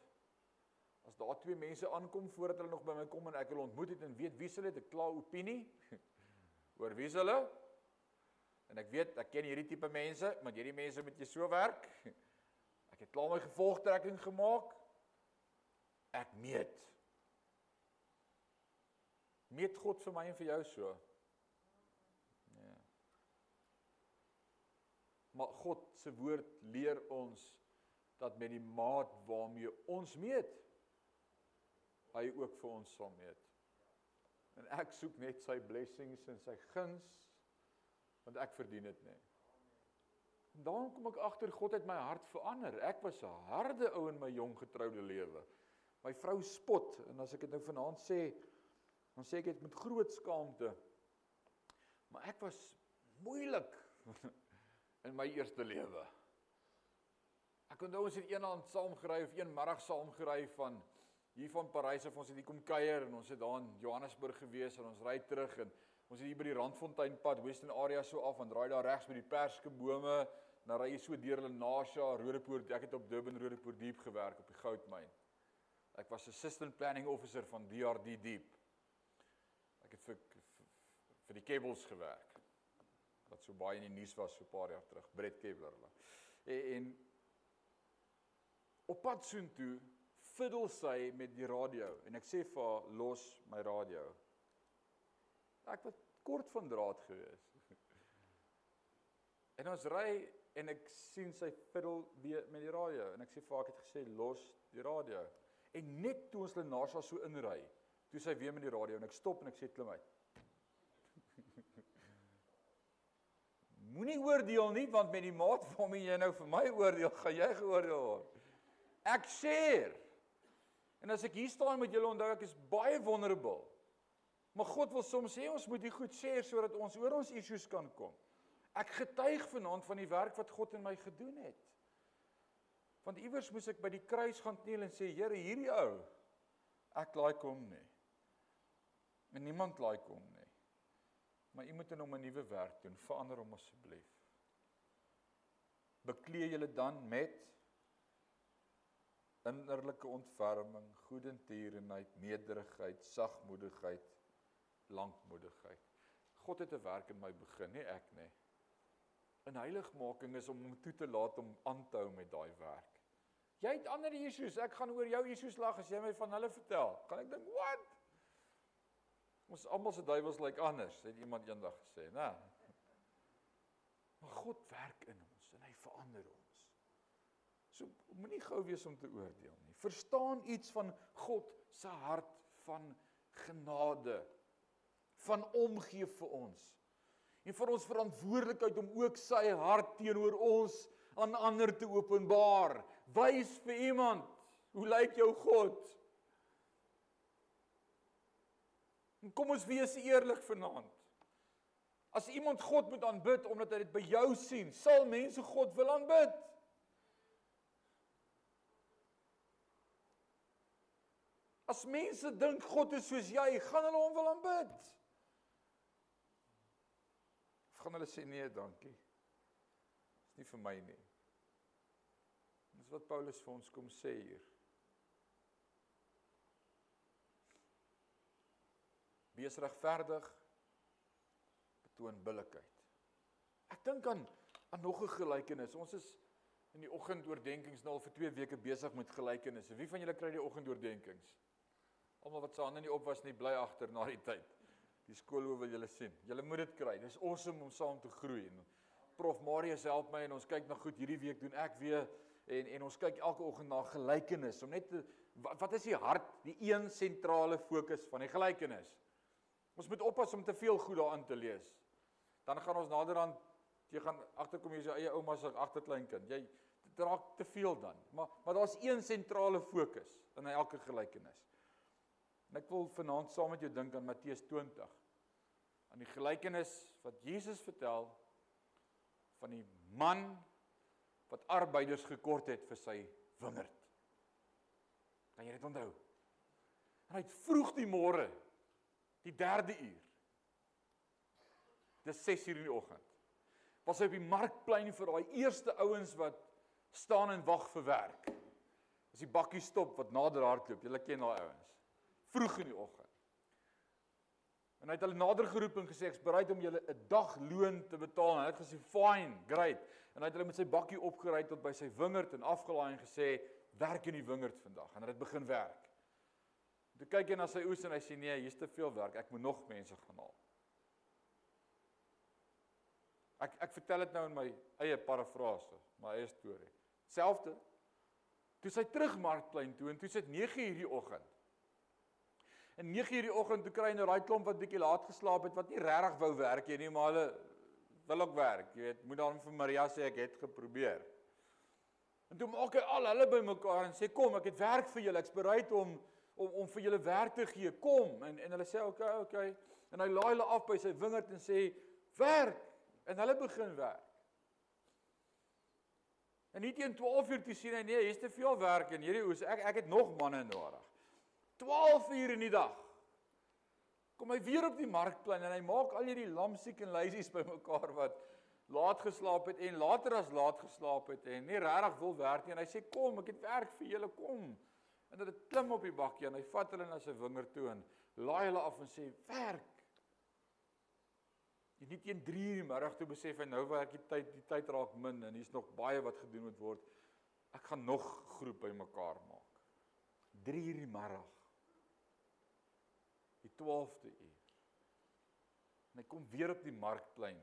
As daar twee mense aankom voordat hulle nog by my kom en ek hulle ontmoet het en weet wie hulle het 'n klaar opinie oor wie hulle en ek weet ek ken hierdie tipe mense, want hierdie mense met jy so werk. Ek het klaar my gevolgtrekking gemaak. Ek meet. Meet God vir my en vir jou so. Ja. Maar God se woord leer ons dat met die maat waarmee ons meet hy ook vir ons sal meet. En ek soek net sy blessings en sy guns want ek verdien dit nie. En dan kom ek agter God het my hart verander. Ek was 'n harde ou in my jong getroude lewe. My vrou spot en as ek dit nou vanaand sê, dan sê ek dit met groot skaamte. Maar ek was moeilik in my eerste lewe. Ek onthou ons het eendag saam gery of een middag saam gery van hier van Parys af ons het hier kom kuier en ons het daar in Johannesburg gewees en ons ry terug en ons het hier by die Randfontein pad Western area so af en draai daar regs by die perskebome dan ry jy so deur Lenasia Rodepoort ek het op Durban Rodepoort diep gewerk op die goudmyn ek was assistant planning officer van DRD diep ek het vir vir, vir die cables gewerk wat so baie in die nuus was so 'n paar jaar terug Brett Kevler en, en Op pad soontoe fiddel sy met die radio en ek sê vir haar los my radio. Ek was kort van draad gewees. En ons ry en ek sien sy fiddel weer met die radio en ek sê vir haar ek het gesê los die radio. En net toe ons Lenasa so inry, toe sy weer met die radio en ek stop en ek sê klim uit. Moenie oordeel nie want met die maat waarmee jy nou vir my oordeel, gaan jy geoordeel word. Ek share. En as ek hier staan met julle onthou ek is baie vulnerable. Maar God wil soms sê ons moet die goed share sodat ons oor ons issues kan kom. Ek getuig vanaand van die werk wat God in my gedoen het. Want iewers moes ek by die kruis gaan kniel en sê Here, hierdie ou ek like hom nie. En niemand like hom nie. Maar u moet in hom 'n nuwe werk doen. Verander hom asseblief. Beklee julle dan met innerlike ontferming, goedertierenheid, nederigheid, sagmoedigheid, lankmoedigheid. God het 'n werk in my begin, nie ek nie. In heiligmaking is om hom toe te laat om aan te hou met daai werk. Jy het ander Jesus, ek gaan oor jou Jesus lag as jy my van hulle vertel. Kan ek dink, "Wat?" Ons almal se duiwels lyk like anders, het iemand eendag gesê, né? Maar God werk in ons en hy verander ons. So moenie gou wees om te oordeel nie. Verstaan iets van God se hart van genade, van omgee vir ons en vir ons verantwoordelikheid om ook sy hart teenoor ons aan ander te openbaar. Wys vir iemand, hoe lyk jou God? En kom ons wees eerlik vanaand. As iemand God moet aanbid omdat hy dit by jou sien, sal mense God wil aanbid. As mense dink God is soos jy, gaan hulle hom wil aanbid gaan hulle sê nee, dankie. Dis nie vir my nie. Dis wat Paulus vir ons kom sê hier. Wees regverdig. Betoon billikheid. Ek dink aan aan nog 'n gelykenis. Ons is in die oggendoordenkings nou al vir 2 weke besig met gelykenisse. Wie van julle kry die oggendoordenkings? Almal wat se hande nie op was nie, bly agter na die tyd. Die skool hoe wil julle sien? Julle moet dit kry. Dis awesome om saam te groei. En Prof Marius help my en ons kyk na goed hierdie week doen ek weer en en ons kyk elke oggend na gelykenis om net te, wat, wat is die hart, die een sentrale fokus van die gelykenis? Ons moet oppas om te veel goed daarin te lees. Dan gaan ons naderhand jy gaan agterkom jy se eie ouma se agterkleinkind. Jy draak te veel dan. Maar maar daar's een sentrale fokus in elke gelykenis. En ek wil vanaand saam met jou dink aan Matteus 20 aan die gelykenis wat Jesus vertel van die man wat arbeiders gekort het vir sy wingerd. Kan jy dit onthou? En hy het vroeg die môre, die 3de uur. Dis 6:00 in die oggend. Was hy op die markplein vir daai eerste ouens wat staan en wag vir werk. As die bakkie stop wat nader hardloop, julle ken daai ouens. Vroeg in die oggend. En hy het hulle nader geroep en gesê ek's bereid om julle 'n dag loon te betaal. En hy het gesê fine, great. En hy het hulle met sy bakkie opgery tot by sy wingerd en afgelaai en gesê werk in die wingerd vandag. En hy het begin werk. Toe kyk hy na sy oes en hy sê nee, hier's te veel werk. Ek moet nog mense gaan haal. Ek ek vertel dit nou in my eie parafrase, my eie storie. Selfde. Toe sy terug markplein toe en toe sit 9:00 die oggend. En 9:00 die oggend toe kry nou daai klomp wat bietjie laat geslaap het wat nie regtig wou werk nie, maar hulle wil ook werk. Jy weet, moet dan vir Maria sê ek het geprobeer. En toe maak hy al hulle bymekaar en sê kom, ek het werk vir julle. Ek's bereid om om om vir julle werk te gee. Kom. En en hulle sê okay. Okay. En hy laai hulle af by sy wingerd en sê werk. En hulle begin werk. En nie teen 12 uur toe sien hy nee, hier's te veel werk en hierdie oes ek ek het nog manne nodig. 12 uur in die dag. Kom hy weer op die markplein en hy maak al hierdie lamsiek en luisies bymekaar wat laat geslaap het en later as laat geslaap het en nie regtig wil werk nie en hy sê kom ek het werk vir julle kom. En dit klim op die bakkie en hy vat hulle na sy wingerd toe en laai hulle af en sê werk. Jy nie teen 3 uur die middag toe besef hy nou werk die tyd die tyd raak min en hier's nog baie wat gedoen moet word. Ek gaan nog groep bymekaar maak. 3 uur die middag 12de uur. En hy kom weer op die markplein.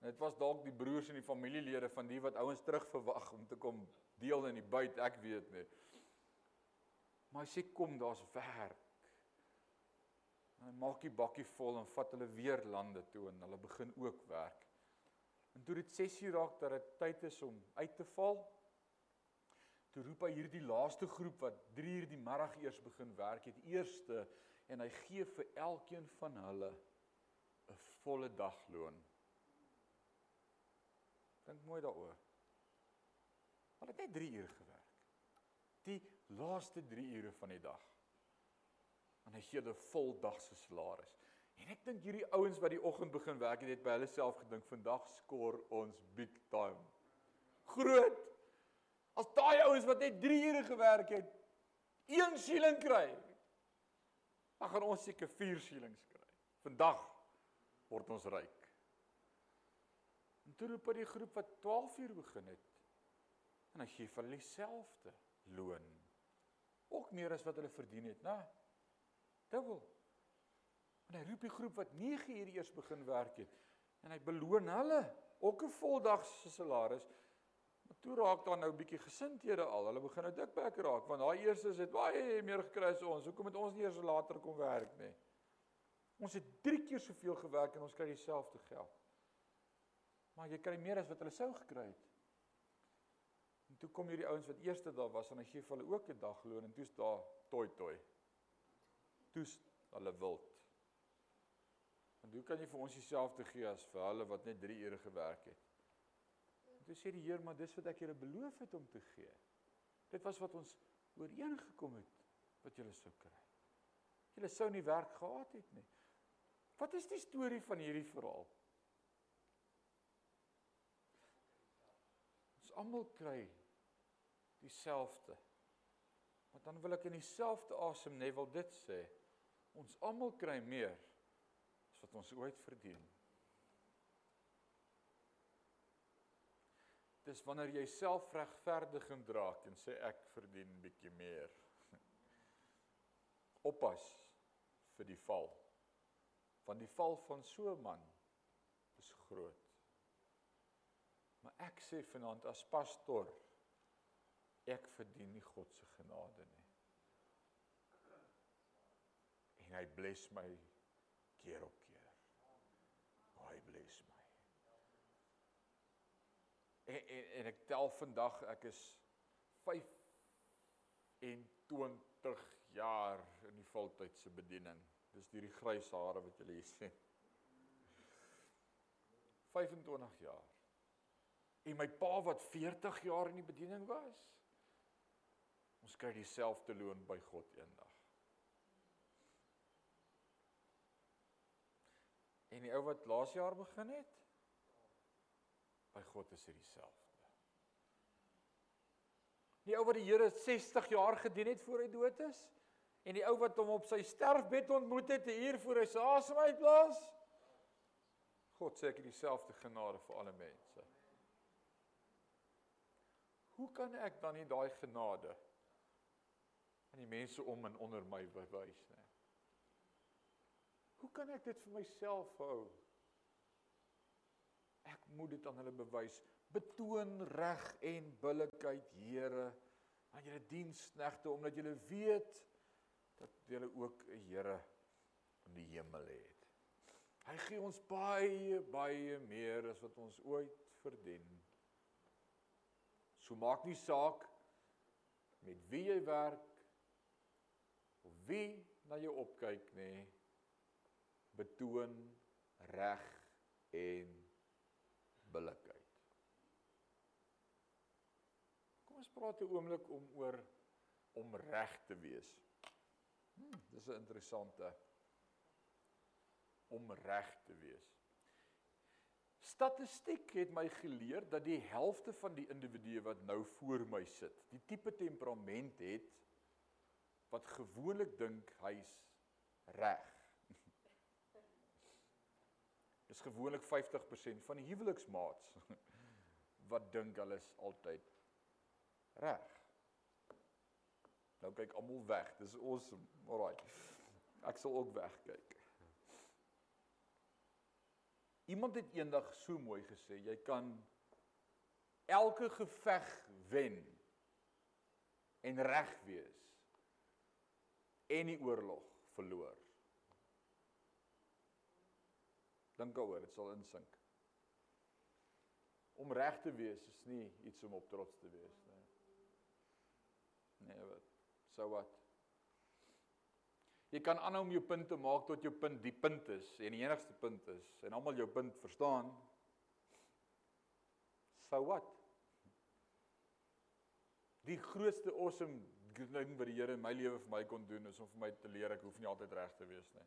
En dit was dalk die broers en die familielede van die wat ouens terug verwag om te kom deel in die byt, ek weet nie. Maar hy sê kom, daar's werk. En hy maak die bakkie vol en vat hulle weer lande toe en hulle begin ook werk. En toe dit 6:00 raak dat dit tyd is om uit te val, toe roep hy hierdie laaste groep wat 3:00 die middag eers begin werk het, eerste en hy gee vir elkeen van hulle 'n volle dag loon. Dink mooi daaroor. Hulle het net 3 ure gewerk. Die laaste 3 ure van die dag. En hy gee hulle vol dag se salaris. En ek dink hierdie ouens wat die oggend begin werk het, het by hulle self gedink vandag skoor ons big time. Groot. As daai ouens wat net 3 ure gewerk het, 1 shilling kry, dan gaan ons seker 4 shillings kry. Vandag word ons ryk. En toe roep hy die groep wat 12 uur begin het. En hy gee vir hulle dieselfde loon. Ook meer as wat hulle verdien het, né? Dubbel. En hy roep die groep wat 9 uur eers begin werk het en hy beloon hulle ook 'n voldag se salaris. Maar toe raak daar nou bietjie gesindhede al. Hulle begin nou dikbek raak want daai eerstes het baie meer gekry as ons. Hoekom het ons nie eers later kom werk nie? Ons het 3 keer soveel gewerk en ons kry dieselfde geld. Maar jy kry meer as wat hulle sou gekry het. En toe kom hierdie ouens wat eerste daar was en hy gee vir hulle ook 'n dagloon en toe's daar toi toi. Toe's hulle wild. En hoe kan jy vir ons dieselfde gee as vir hulle wat net 3 ure gewerk het? Toe sê die Heer, maar dis wat ek julle beloof het om te gee. Dit was wat ons ooreengekom het wat julle sou kry. Julle sou nie werk gehad het nie. Wat is die storie van hierdie verhaal? Ons almal kry dieselfde. Maar dan wil ek in dieselfde asem net wil dit sê. Ons almal kry meer as wat ons ooit verdien. Dis wanneer jy self regverdiging draak en sê ek verdien bietjie meer. Oppas vir die val. Want die val van so 'n man is groot. Maar ek sê vanaand as pastoor ek verdien nie God se genade nie. En hy bless my keer op keer. Hy bless my. En, en en ek tel vandag ek is 25 jaar in die voltydse bediening. Dis hierdie grys hare wat julle hier sien. 25 jaar. En my pa wat 40 jaar in die bediening was. Ons kry dieselfde loon by God eendag. En die ou wat laas jaar begin het, by God is dit dieselfde. Die ou wat die Here 60 jaar gedien het voor hy dood is, en die ou wat hom op sy sterfbed ontmoet het 'n uur voor hy sy asem uitblaas, God sê ek het dieselfde genade vir alle mense. Hoe kan ek dan nie daai genade aan die mense om en onder my bewys nie? Hoe kan ek dit vir myself hou? Ek moet dit aan hulle bewys. Betoon reg en billikheid, Here, aan julle diensknegte omdat julle weet dat julle ook 'n Here in die hemel het. Hy gee ons baie baie meer as wat ons ooit verdien. So maak nie saak met wie jy werk of wie na jou opkyk nie. Betoon reg en billikheid. Kom ons praat 'n oomblik om oor om reg te wees. Hmm, dis 'n interessante om reg te wees. Statistiek het my geleer dat die helfte van die individue wat nou voor my sit, die tipe temperament het wat gewoonlik dink hy's reg. Dis gewoonlik 50% van die huweliksmaats wat dink hulle is altyd reg. Nou kyk almal weg. Dis awesome. Alraai. Ek sal ook wegkyk. Iemand het eendag so mooi gesê, jy kan elke geveg wen en reg wees en die oorlog verloor. Dink daaroor, dit sal insink. Om reg te wees is nie iets om op trots te wees nie. Nee, wat? So wat? Jy kan aanhou om jou punt te maak tot jou punt die punt is en die enigste punt is en almal jou punt verstaan. So wat? Die grootste awesome ding wat die Here in my lewe vir my kon doen is om vir my te leer ek hoef nie altyd reg te wees nie.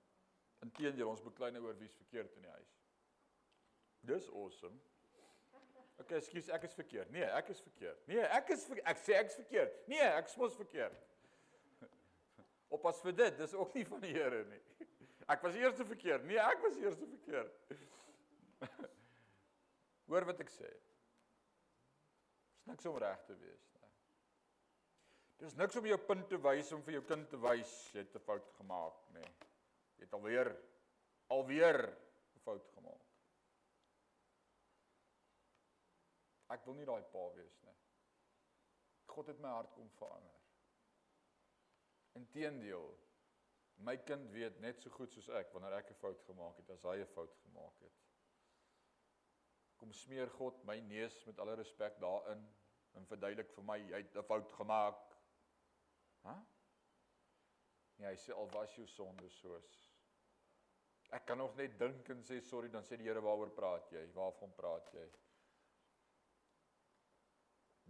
Inteendeel, ons beklei nou oor wie's verkeerd in die huis. Dis awesome. Okay, ekskuus, ek is verkeerd. Nee, ek is verkeerd. Nee, ek is ver ek sê ek's verkeerd. Nee, ek is mos verkeerd. Oppas vir dit, dis ook nie van die Here nie. Ek was eers verkeerd. Nee, ek was eers verkeerd. Hoor wat ek sê. Dis niks om reg te wees nie. Dis niks om jou punt te wys om vir jou kind te wys jy het 'n fout gemaak nie. Jy het alweer alweer 'n fout gemaak. Ek wil nie daai pa wees nie. God het my hart kom verander. Inteendeel, my kind weet net so goed soos ek wanneer ek 'n fout gemaak het as hy 'n fout gemaak het. Kom smeer God my neus met alle respek daarin en verduidelik vir my jy het 'n fout gemaak. Hæ? Ja, hy sê al was jou sonde soos Ek kan nog net dink en sê sorry, dan sê die Here waaroor praat jy? Waarvan praat jy?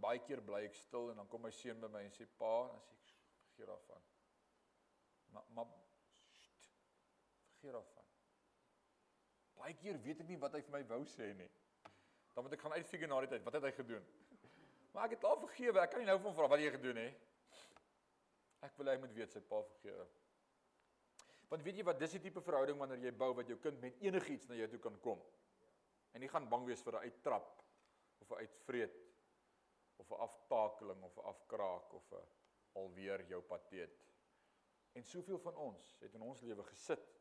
Baie keer bly ek stil en dan kom my seun by my en sê pa, dan sê ek vergeet daarvan. Maar maar vergeet daarvan. Baie keer weet ek nie wat hy vir my wou sê nie. Dan moet ek gaan uitfigure na die tyd, wat het hy gedoen? Maar ek het al vergewe, ek kan nie nou van vra wat jy gedoen het. Ek wil hy moet weet sy pa vergewe. Want weet jy wat, dis die tipe verhouding wanneer jy bou wat jou kind met enigiets na jou toe kan kom. En nie gaan bang wees vir 'n uittrap of 'n uitvreet of 'n aftakeling of 'n afkraak of 'n alweer jou pateet. En soveel van ons het in ons lewe gesit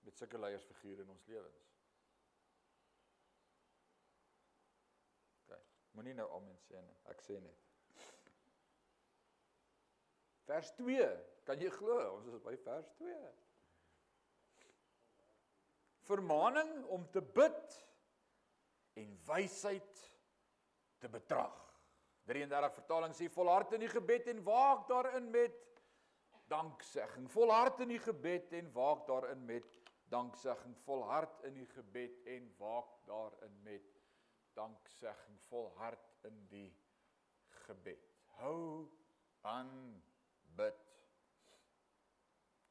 met sulke leiersfigure in ons lewens. OK. Moenie nou almen sê nie. Ek sê net. Vers 2. Kan jy glo? Ons is by vers 2. Vermaning om te bid en wysheid te betrag. 33 vertaling sê volhard in die gebed en waak daarin met danksegging. Volhard in die gebed en waak daarin met danksegging. Volhard in die gebed en waak daarin met danksegging. Volhard in die gebed. Hou aan bid.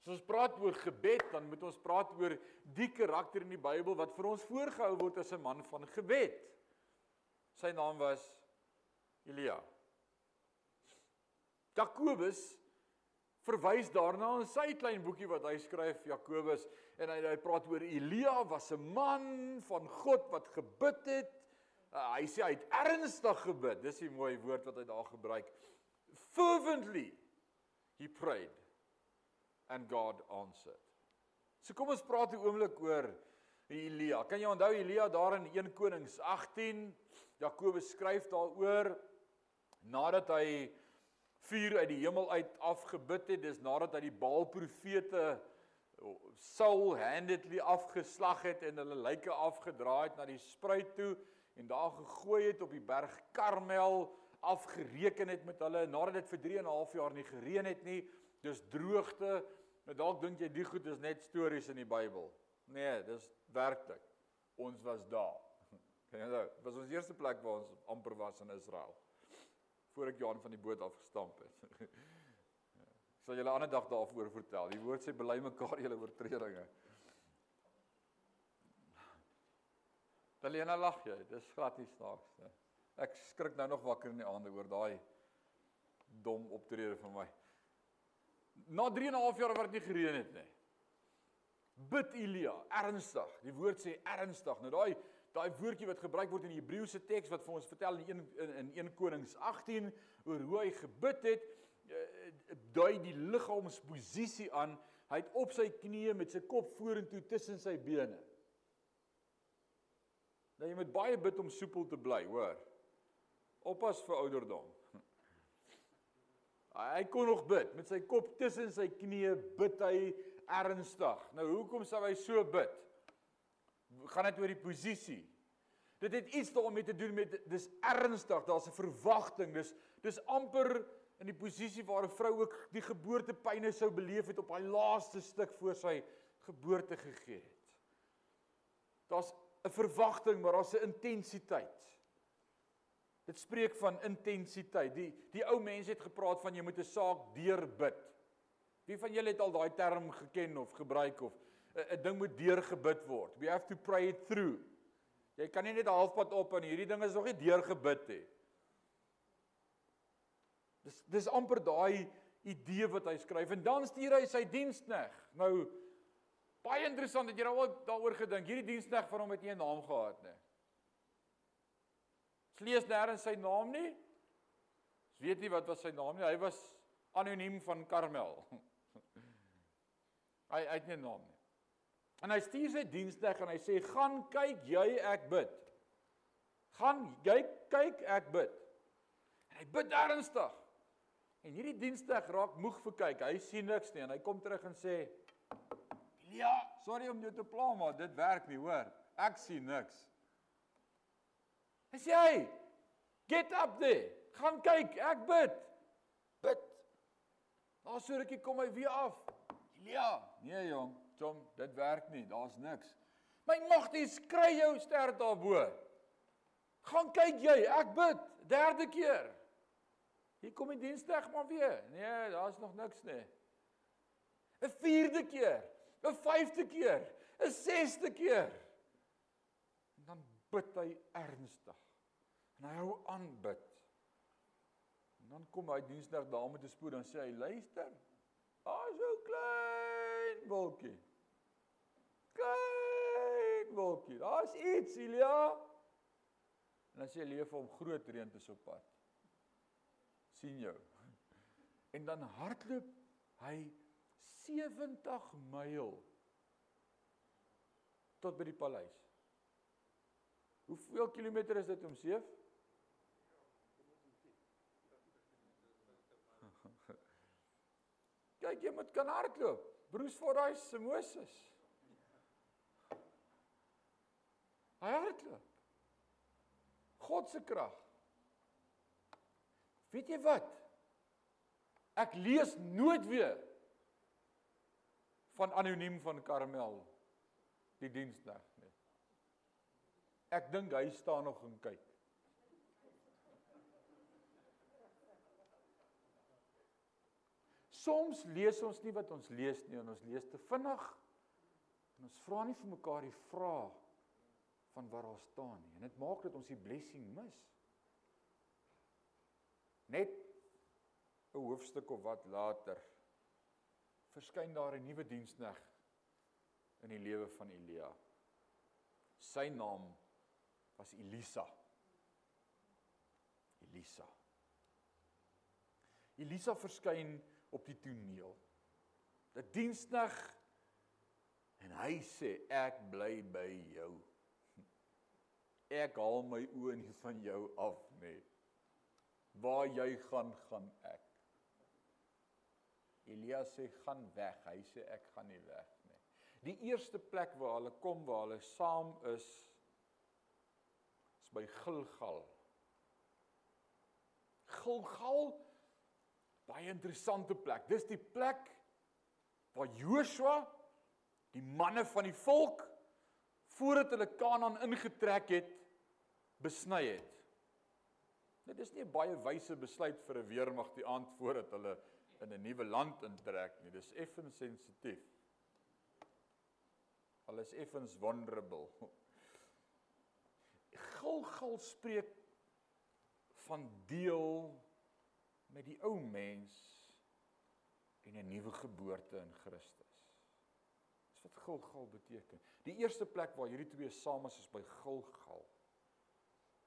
As ons praat oor gebed, dan moet ons praat oor die karakter in die Bybel wat vir ons voorgehou word as 'n man van gebed. Sy naam was Elia. Jakobus verwys daarna in sy klein boekie wat hy skryf Jakobus en hy hy praat oor Elia was 'n man van God wat gebid het. Uh, hy sê hy het ernstig gebid. Dis 'n mooi woord wat hy daar gebruik. Fervently he prayed and God answered. So kom ons praat 'n oomblik oor Elia. Kan jy onthou Elia daar in 1 Konings 18? Jakobus skryf daaroor nadat hy vuur uit die hemel uit afgebid het, dis nadat hy die Baal profete Saul handedly afgeslag het en hulle lyke afgedraai het na die spruit toe en daar gegooi het op die berg Karmel afgereken het met hulle nadat dit vir 3 en 'n half jaar nie gereën het nie. Dis droogte. Nou dalk dink jy die goed is net stories in die Bybel. Nee, dis werklik. Ons was daar. Kan jy? Dit was ons eerste plek waar ons amper was in Israel. Voor ek Johan van die boot af gestamp het. Ek sal julle ander dag daaroor vertel. Die woord sê bely mekaar julle oortredinge. Talena lag jy. Dis glad nie snaaks nie. Ek skrik nou nog wakker in die aande oor daai dom optrede van my. Na 3 en 'n half jaar wat dit nie gereën het nie. Bid Elia, ernstig. Die woord sê ernstig. Nou daai daai woordjie wat gebruik word in die Hebreëse teks wat vir ons vertel in 1 in, in 1 Konings 18 oor hoe hy gebid het, uh, dui die liggaamsposisie aan. Hy het op sy knieë met sy kop vorentoe tussen sy bene. Nou jy moet baie bid om soepel te bly, hoor. Oppas vir ouderdom. Hy kon nog bid met sy kop tussen sy knieë bid hy ernstig. Nou hoekom sou hy so bid? Gaan dit oor die posisie? Dit het iets daarmee te doen met dis ernstig, daar's 'n verwagting. Dis dis amper in die posisie waar 'n vrou ook die geboortepyne sou beleef het op haar laaste stuk voor sy geboorte gegee het. Daar's 'n verwagting, maar daar's 'n intensiteit. Dit spreek van intensiteit. Die die ou mense het gepraat van jy moet 'n saak deurbid. Wie van julle het al daai term geken of gebruik of 'n ding moet deurgebid word? We have to pray it through. Jy kan nie net halfpad op en hierdie ding is nog nie deurgebid nie. Dis dis amper daai idee wat hy skryf en dan stuur hy sy dienskneg. Nou baie interessant dat jy nou daaroor gedink. Hierdie dienskneg van hom het nie 'n naam gehad nie. Ons lees nêrens sy naam nie. Ons weet nie wat was sy naam nie. Hy was anoniem van Karmel. hy hy het nie 'n naam nie. En hy stuur sy dienskneg en hy sê: "Gaan kyk jy ek bid." Gaan jy kyk ek bid. En hy bid ernstig. En hierdie dienskneg raak moeg vir kyk. Hy sien niks nie en hy kom terug en sê: "Ja, sorry om jou te pla, maar dit werk nie, hoor. Ek sien niks." Hy sê: "Hey, get up there. Gaan kyk, ek bid." Bid. Daar so rukkie kom hy weer af. Ja, nee jong, Tom, dit werk nie. Daar's niks. My magties, kry jou ster daarbo. Gaan kyk jy, ek bid derde keer. Hier kom die diensdag maar weer. Nee, daar's nog niks nie. 'n Vierde keer, 'n vyfde keer, 'n sesde keer. Bid hy ernstig. En hy hou aan bid. En dan kom hy diensdag daar met 'n spoed en sê hy luister. Daar's so klein wolkie. Klein wolkie. Daar's iets, Ilia. En sê hy leef hom groot reën te op pad. sien jou. En dan hardloop hy 70 myl tot by die paleis. Hoeveel kilometer is dit om 7? Kyk, jy moet kan hardloop. Bruce Fordyce se Moses. Hy hardloop. God se krag. Weet jy wat? Ek lees nooit weer van anoniem van Karmel die diensdag nie. Ek dink hy staan nog en kyk. Soms lees ons nie wat ons lees nie en ons lees te vinnig en ons vra nie vir mekaar die vraag van waar daar staan nie en dit maak dat ons die blessing mis. Net 'n hoofstuk of wat later verskyn daar 'n nuwe diensneg in die lewe van Elia. Sy naam was Elisa. Elisa. Elisa verskyn op die toneel. 'n Diensnag en hy sê ek bly by jou. Ek haal my oë nie van jou af nie. Waar jy gaan, gaan ek. Elia sê gaan weg. Hy sê ek gaan nie weg nie. Die eerste plek waar hulle kom waar hulle saam is by Gilgal. Gilgal baie interessante plek. Dis die plek waar Joshua die manne van die volk voordat hulle Kanaan ingetrek het besny het. Dit is nie 'n baie wyse besluit vir 'n weermag die aand voordat hulle in 'n nuwe land intrek nie. Dis effens sensitief. Alles effens vulnerable. Gilgal spreek van deel met die ou mens en 'n nuwe geboorte in Christus. Dis wat Gilgal beteken. Die eerste plek waar hierdie twee saam is is by Gilgal.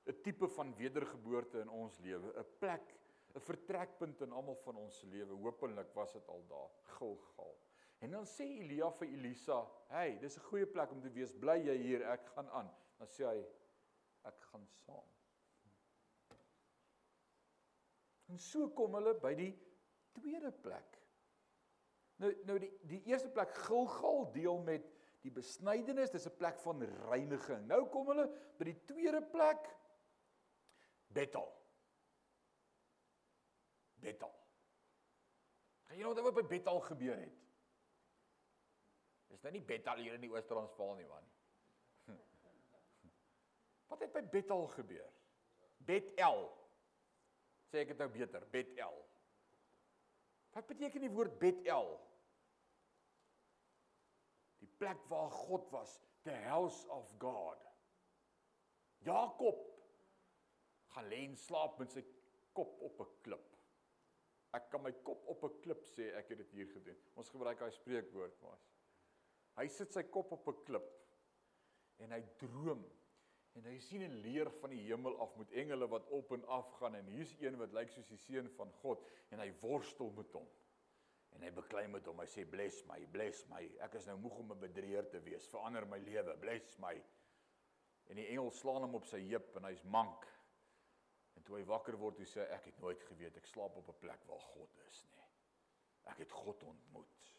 'n tipe van wedergeboorte in ons lewe, 'n plek, 'n vertrekpunt in almal van ons lewe. Hoopelik was dit al daar, Gilgal. En dan sê Elia vir Elisa, "Hey, dis 'n goeie plek om te wees. Bly jy hier, ek gaan aan." Dan sê hy, "Ek gaan saam." En so kom hulle by die tweede plek. Nou nou die die eerste plek Gilgal deel met die besnydenis, dis 'n plek van reiniging. Nou kom hulle by die tweede plek Bethel. Bethel. Kan jy onthou wat by Bethel gebeur het? Dis nou nie Bethel hier in die Oos-Transvaal nie, man. Wat het by Bethel gebeur? Betel. Sê ek dit nou beter, Betel. Wat beteken die woord Betel? Die plek waar God was, the house of God. Jakob gaan lê en slaap met sy kop op 'n klip. Ek kan my kop op 'n klip sê ek het dit hier gedoen. Ons gebruik daai spreekwoord maar. Hy sit sy kop op 'n klip en hy droom en hy sien 'n leer van die hemel af met engele wat op en af gaan en hier's een wat lyk soos die seun van God en hy worstel met hom. En hy beklei met hom. Hy sê bless my, bless my. Ek is nou moeg om 'n bedrieger te wees. Verander my lewe, bless my. En die engel slaan hom op sy heup en hy's mank. En toe hy wakker word, hy sê ek het nooit geweet ek slaap op 'n plek waar God is nie. Ek het God ontmoet.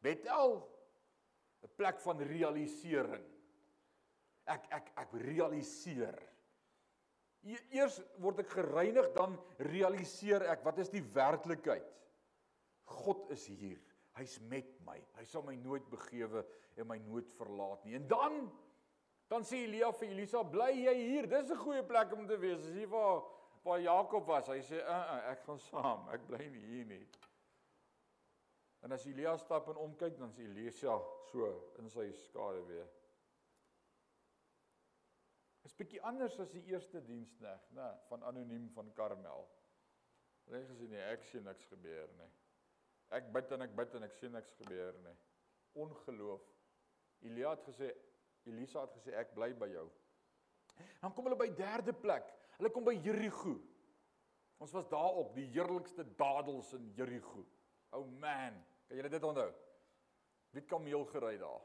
Bethel 'n plek van realisering. Ek ek ek realiseer. E-, eers word ek gereinig dan realiseer ek wat is die werklikheid? God is hier. Hy's met my. Hy sal my nooit begewe en my nooit verlaat nie. En dan dan sê Elia vir Elisa, "Bly jy hier? Dis 'n goeie plek om te wees." Dis hier waar waar Jakob was. Hy sê, "Uh, uh ek gaan saam. Ek bly nie hier nie." En as Elia stap en omkyk, dan sien Elisa so in sy skade weer. Is bietjie anders as die eerste diensneg, né, van anoniem van Karmel. Hulle het gesê nee, ek sien niks gebeur nie. Ek bid en ek bid en ek sien niks gebeur nie. Ongeloof. Elia het gesê Elisa het gesê ek bly by jou. Dan kom hulle by derde plek. Hulle kom by Jerigo. Ons was daar op die heerlikste dadels in Jerigo. O oh man, kan julle dit onthou? Wie het kameel gery daar?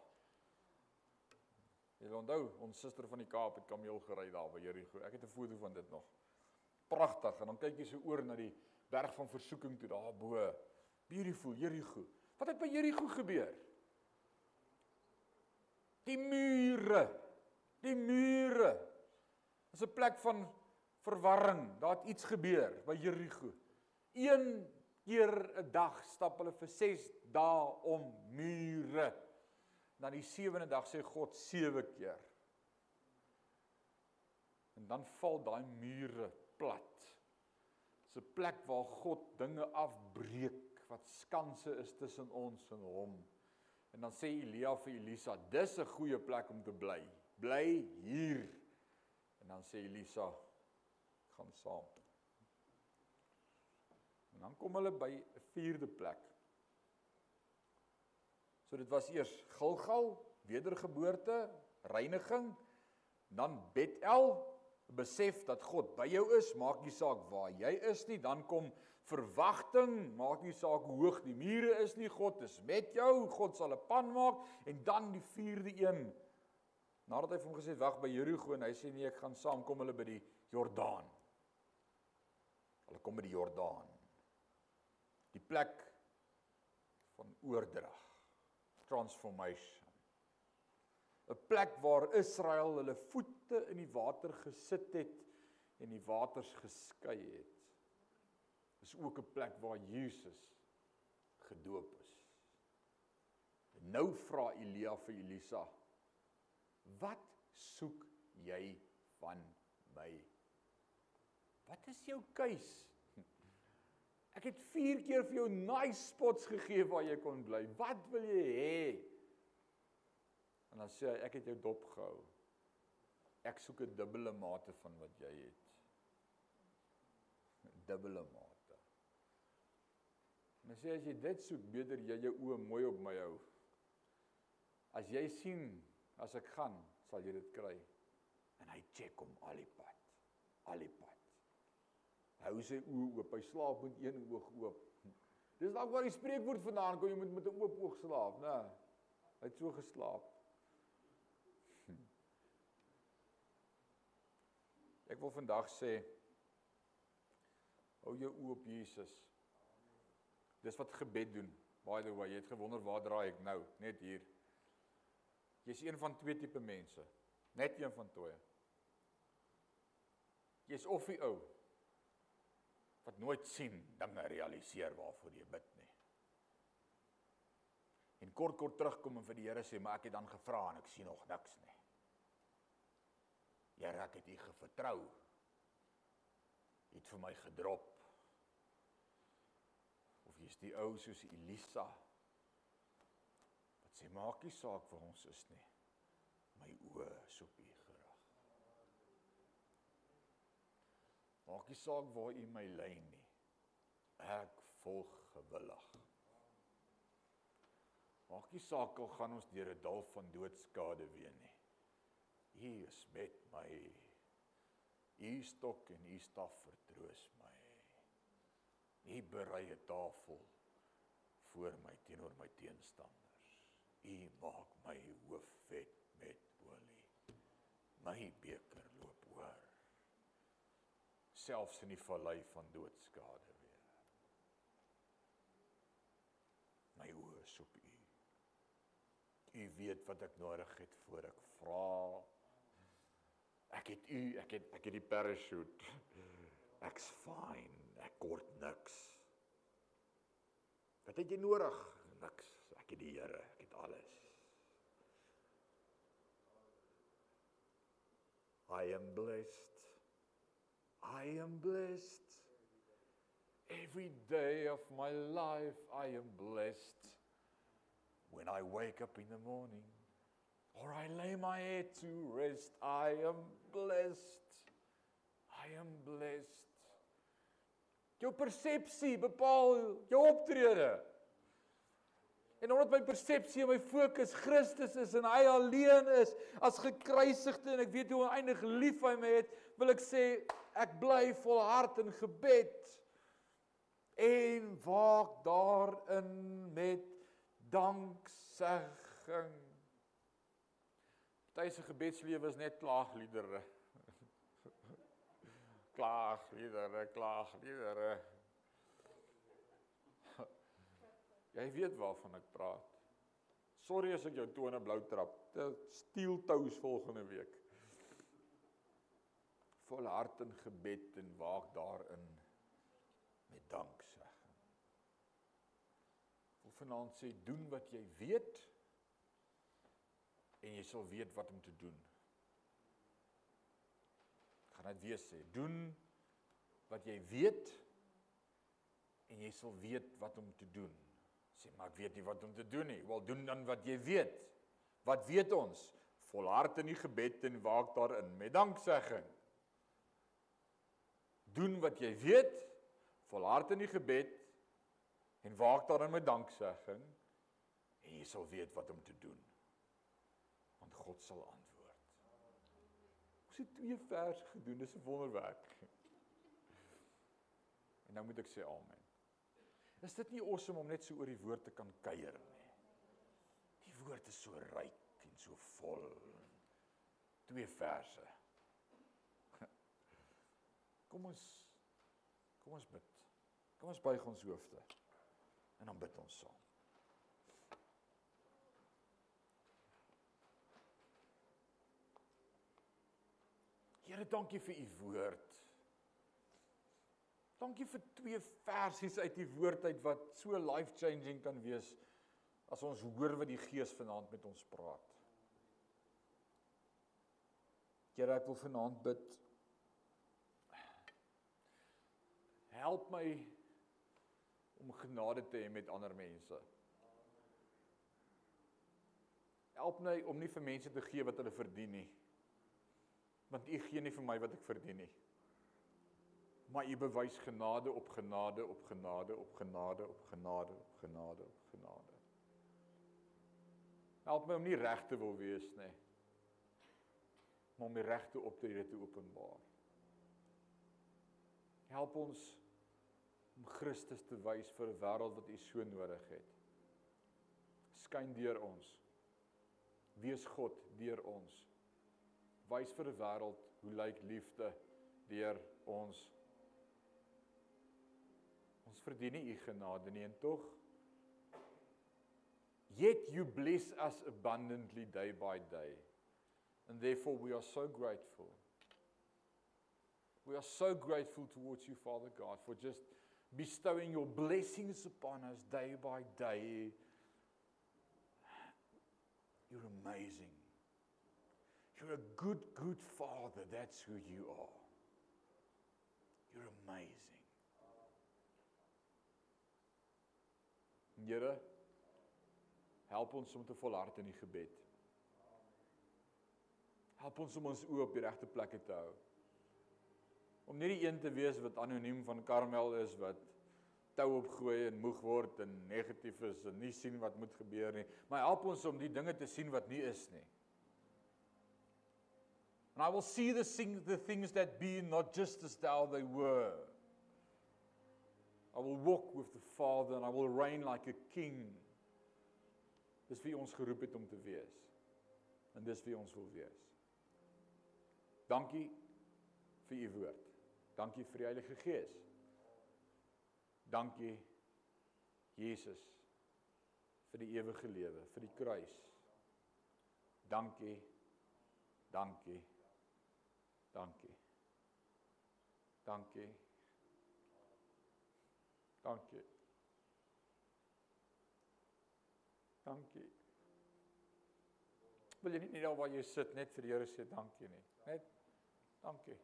Jy onthou, ons suster van die Kaap het kameel gery daar by Jerigo. Ek het 'n foto van dit nog. Pragtig. En dan kyk jy so oor na die berg van versoeking toe daar bo. Beautiful Jericho. Wat het by Jericho gebeur? Die mure. Die mure. Dis 'n plek van verwarring. Daar het iets gebeur by Jericho. Een keer 'n dag stap hulle vir 6 dae om mure. Dan die sewende dag sê God 7 keer. En dan val daai mure plat. Dis 'n plek waar God dinge afbreek wat skanse is tussen ons en hom. En dan sê Elia vir Elisa, dis 'n goeie plek om te bly. Bly hier. En dan sê Elisa, gaan saam. En dan kom hulle by 'n vierde plek. So dit was eers Gilgal, wedergeboorte, reiniging, dan Bethel, besef dat God by jou is, maak nie saak waar jy is nie, dan kom verwagting, maak nie saak hoe hoog die mure is nie, God is met jou, God sal 'n pan maak en dan die vierde een. Nadat hy vir hom gesê wag by Jerigo en hy sê nee, ek gaan saam kom hulle by die Jordaan. Hulle kom by die Jordaan. Die plek van oordrag, transformation. 'n Plek waar Israel hulle voete in die water gesit het en die waters geskei het is ook 'n plek waar Jesus gedoop is. En nou vra Elia vir Elisa: "Wat soek jy van my? Wat is jou keus? Ek het 4 keer vir jou nice spots gegee waar jy kon bly. Wat wil jy hê?" En dan sê hy: "Ek het jou dop gehou. Ek soek 'n dubbele mate van wat jy het." dubbele mate. En sê as jy dit soek, beter jy jou oë mooi op my hou. As jy sien as ek gaan, sal jy dit kry. En hy check hom al die pad. Al die pad. Hou sy oë oop. Hy slaap met een oog oop. Dis dalk waar die spreekwoord vandaan kom jy moet met 'n oop oog slaap, né? Hy het so geslaap. Ek wil vandag sê hou jou oë op Jesus. Dis wat gebed doen. By the way, jy het gewonder waar draai ek nou? Net hier. Jy's een van twee tipe mense. Net een van twee. Jy's of die ou wat nooit sien dinge realiseer waarvoor jy bid nie. En kort kort terugkom en vir die Here sê, "Maar ek het dan gevra en ek sien nog niks nie." Here, ek het U gevertrou. U het vir my gedrop. Of jy's die ou soos Elisa wat sê maak nie saak waar ons is nie. My oë is op U Maak nie saak waar U my lei nie. Ek volg gewillig. Maak nie saak al gaan ons deur 'n dal van doodskade weer nie. U is met my. U stok en u staf vertroos my. U berei 'n tafel voor my teenoor my teenstanders. U maak my hoof vet met olie. My oor. Selfs in die vallei van doodskade weer. My oë is op u. U weet wat ek nodig het voor ek vra. Ek het u, ek het ek het die parachute. Ek's fine. Ek kort niks. Wat het jy nodig? Niks. Ek het die Here, ek het alles. I am blessed. I am blessed. Every day of my life I am blessed. When I wake up in the morning or I lay my head to rest, I am blessed. I am blessed. Jou persepsie bepaal jou optrede. En omdat my persepsie en my fokus Christus is en hy alleen is as gekruisigde en ek weet hoe oneindig lief hy my het, wil ek sê ek bly volhard in gebed en waak daarin met danksegging. Party se gebedslewe is net klaagliedere. klaagliedere, klaagliedere. Jy weet waarvan ek praat. Sorry as ek jou tone blou trap. Steel toes volgende week. Vol hart in gebed en waak daarin met danksegging. Wil vanaand sê doen wat jy weet en jy sal weet wat om te doen. Ek gaan dit weer sê, doen wat jy weet en jy sal weet wat om te doen. Sê maar ek weet nie wat om te doen nie. Wel doen dan wat jy weet. Wat weet ons? Volhard in die gebed en waak daarin met danksegging. Doen wat jy weet. Volhard in die gebed en waak daarin met danksegging en jy sal weet wat om te doen. Want God sal antwoord. Ons het twee verse gedoen, dis 'n wonderwerk. En nou moet ek sê amen. Is dit nie awesome om net so oor die woord te kan kuier nie? Die woord is so ryk en so vol. Twee verse. Kom ons kom ons bid. Kom ons buig ons hoofde. En dan bid ons saam. Here, dankie vir u woord. Dankie vir twee versies uit die woord uit wat so life-changing kan wees as ons hoor wat die Gees vanaand met ons praat. Here, ek wil vanaand bid. Help my om genade te hê met ander mense. Help my om nie vir mense te gee wat hulle verdien nie. Want U gee nie vir my wat ek verdien nie maar u bewys genade op genade op genade op genade op genade op genade op genade. Help my om nie reg te wil wees nie. Maar om die regte optrede te openbaar. Help ons om Christus te wys vir 'n wêreld wat u so nodig het. Skyn deur ons. Wees God deur ons. Wys vir 'n wêreld hoe lyk liefde deur ons Ons verdien nie u genade nie en tog yet you bless us abundantly day by day. And therefore we are so grateful. We are so grateful towards you Father God for just bestowing your blessings upon us day by day. You're amazing. You're a good good father. That's who you are. You're amazing. Here help ons om te volhard in die gebed. Help ons om ons oë op die regte plekke te hou. Om nie die een te wees wat anoniem van Karmel is wat tou opgooi en moeg word en negatief is en nie sien wat moet gebeur nie, maar help ons om die dinge te sien wat nie is nie. And I will see the things the things that be not just as thou they were. I will walk with the Father and I will reign like a king. Dis wie ons geroep het om te wees. En dis wie ons wil wees. Dankie vir u woord. Dankie vir die Heilige Gees. Dankie Jesus vir die ewige lewe, vir die kruis. Dankie. Dankie. Dankie. Dankie. Dankie. Dankie. Wil jy nie net daar waar jy sit net vir die Here sê dankie nie? Net dankie.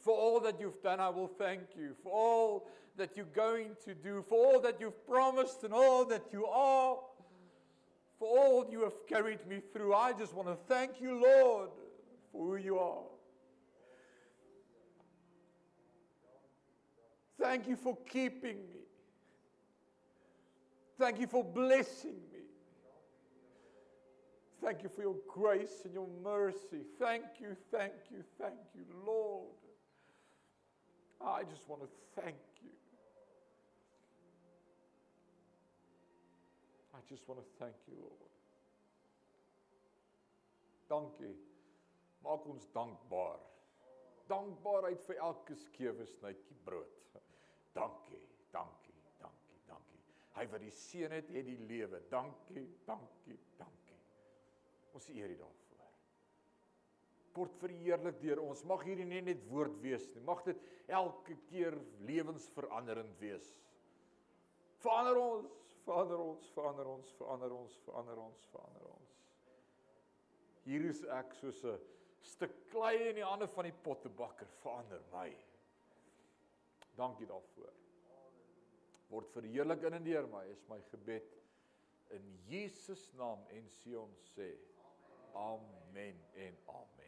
For all that you've done, I will thank you. For all that you're going to do, for all that you've promised and all that you are, for all you have carried me through, I just want to thank you, Lord, for who you are. Thank you for keeping me. Thank you for blessing me. Thank you for your grace and your mercy. Thank you, thank you, thank you, Lord. I just want to thank you. I just want to thank you, Lord. Dankie. Maak ons dankbaar. Dankbaarheid vir elke skewe snytjie brood. Dankie, dankie, dankie, dankie. Hy wat die seën het, het die lewe. Dankie, dankie, dankie. Ons eer U daarvoor. Word verheerlik deur ons. Mag hierdie nie net woord wees nie. Mag dit elke keer lewensveranderend wees. Verander ons, verander ons, verander ons, verander ons, verander ons, verander ons. Hier is ek soos 'n stuk klei in die hande van die pottebakker. Verander my. Dankie daarvoor. Word verheerlik in en deur my is my gebed in Jesus naam en Sion sê. Amen en amen.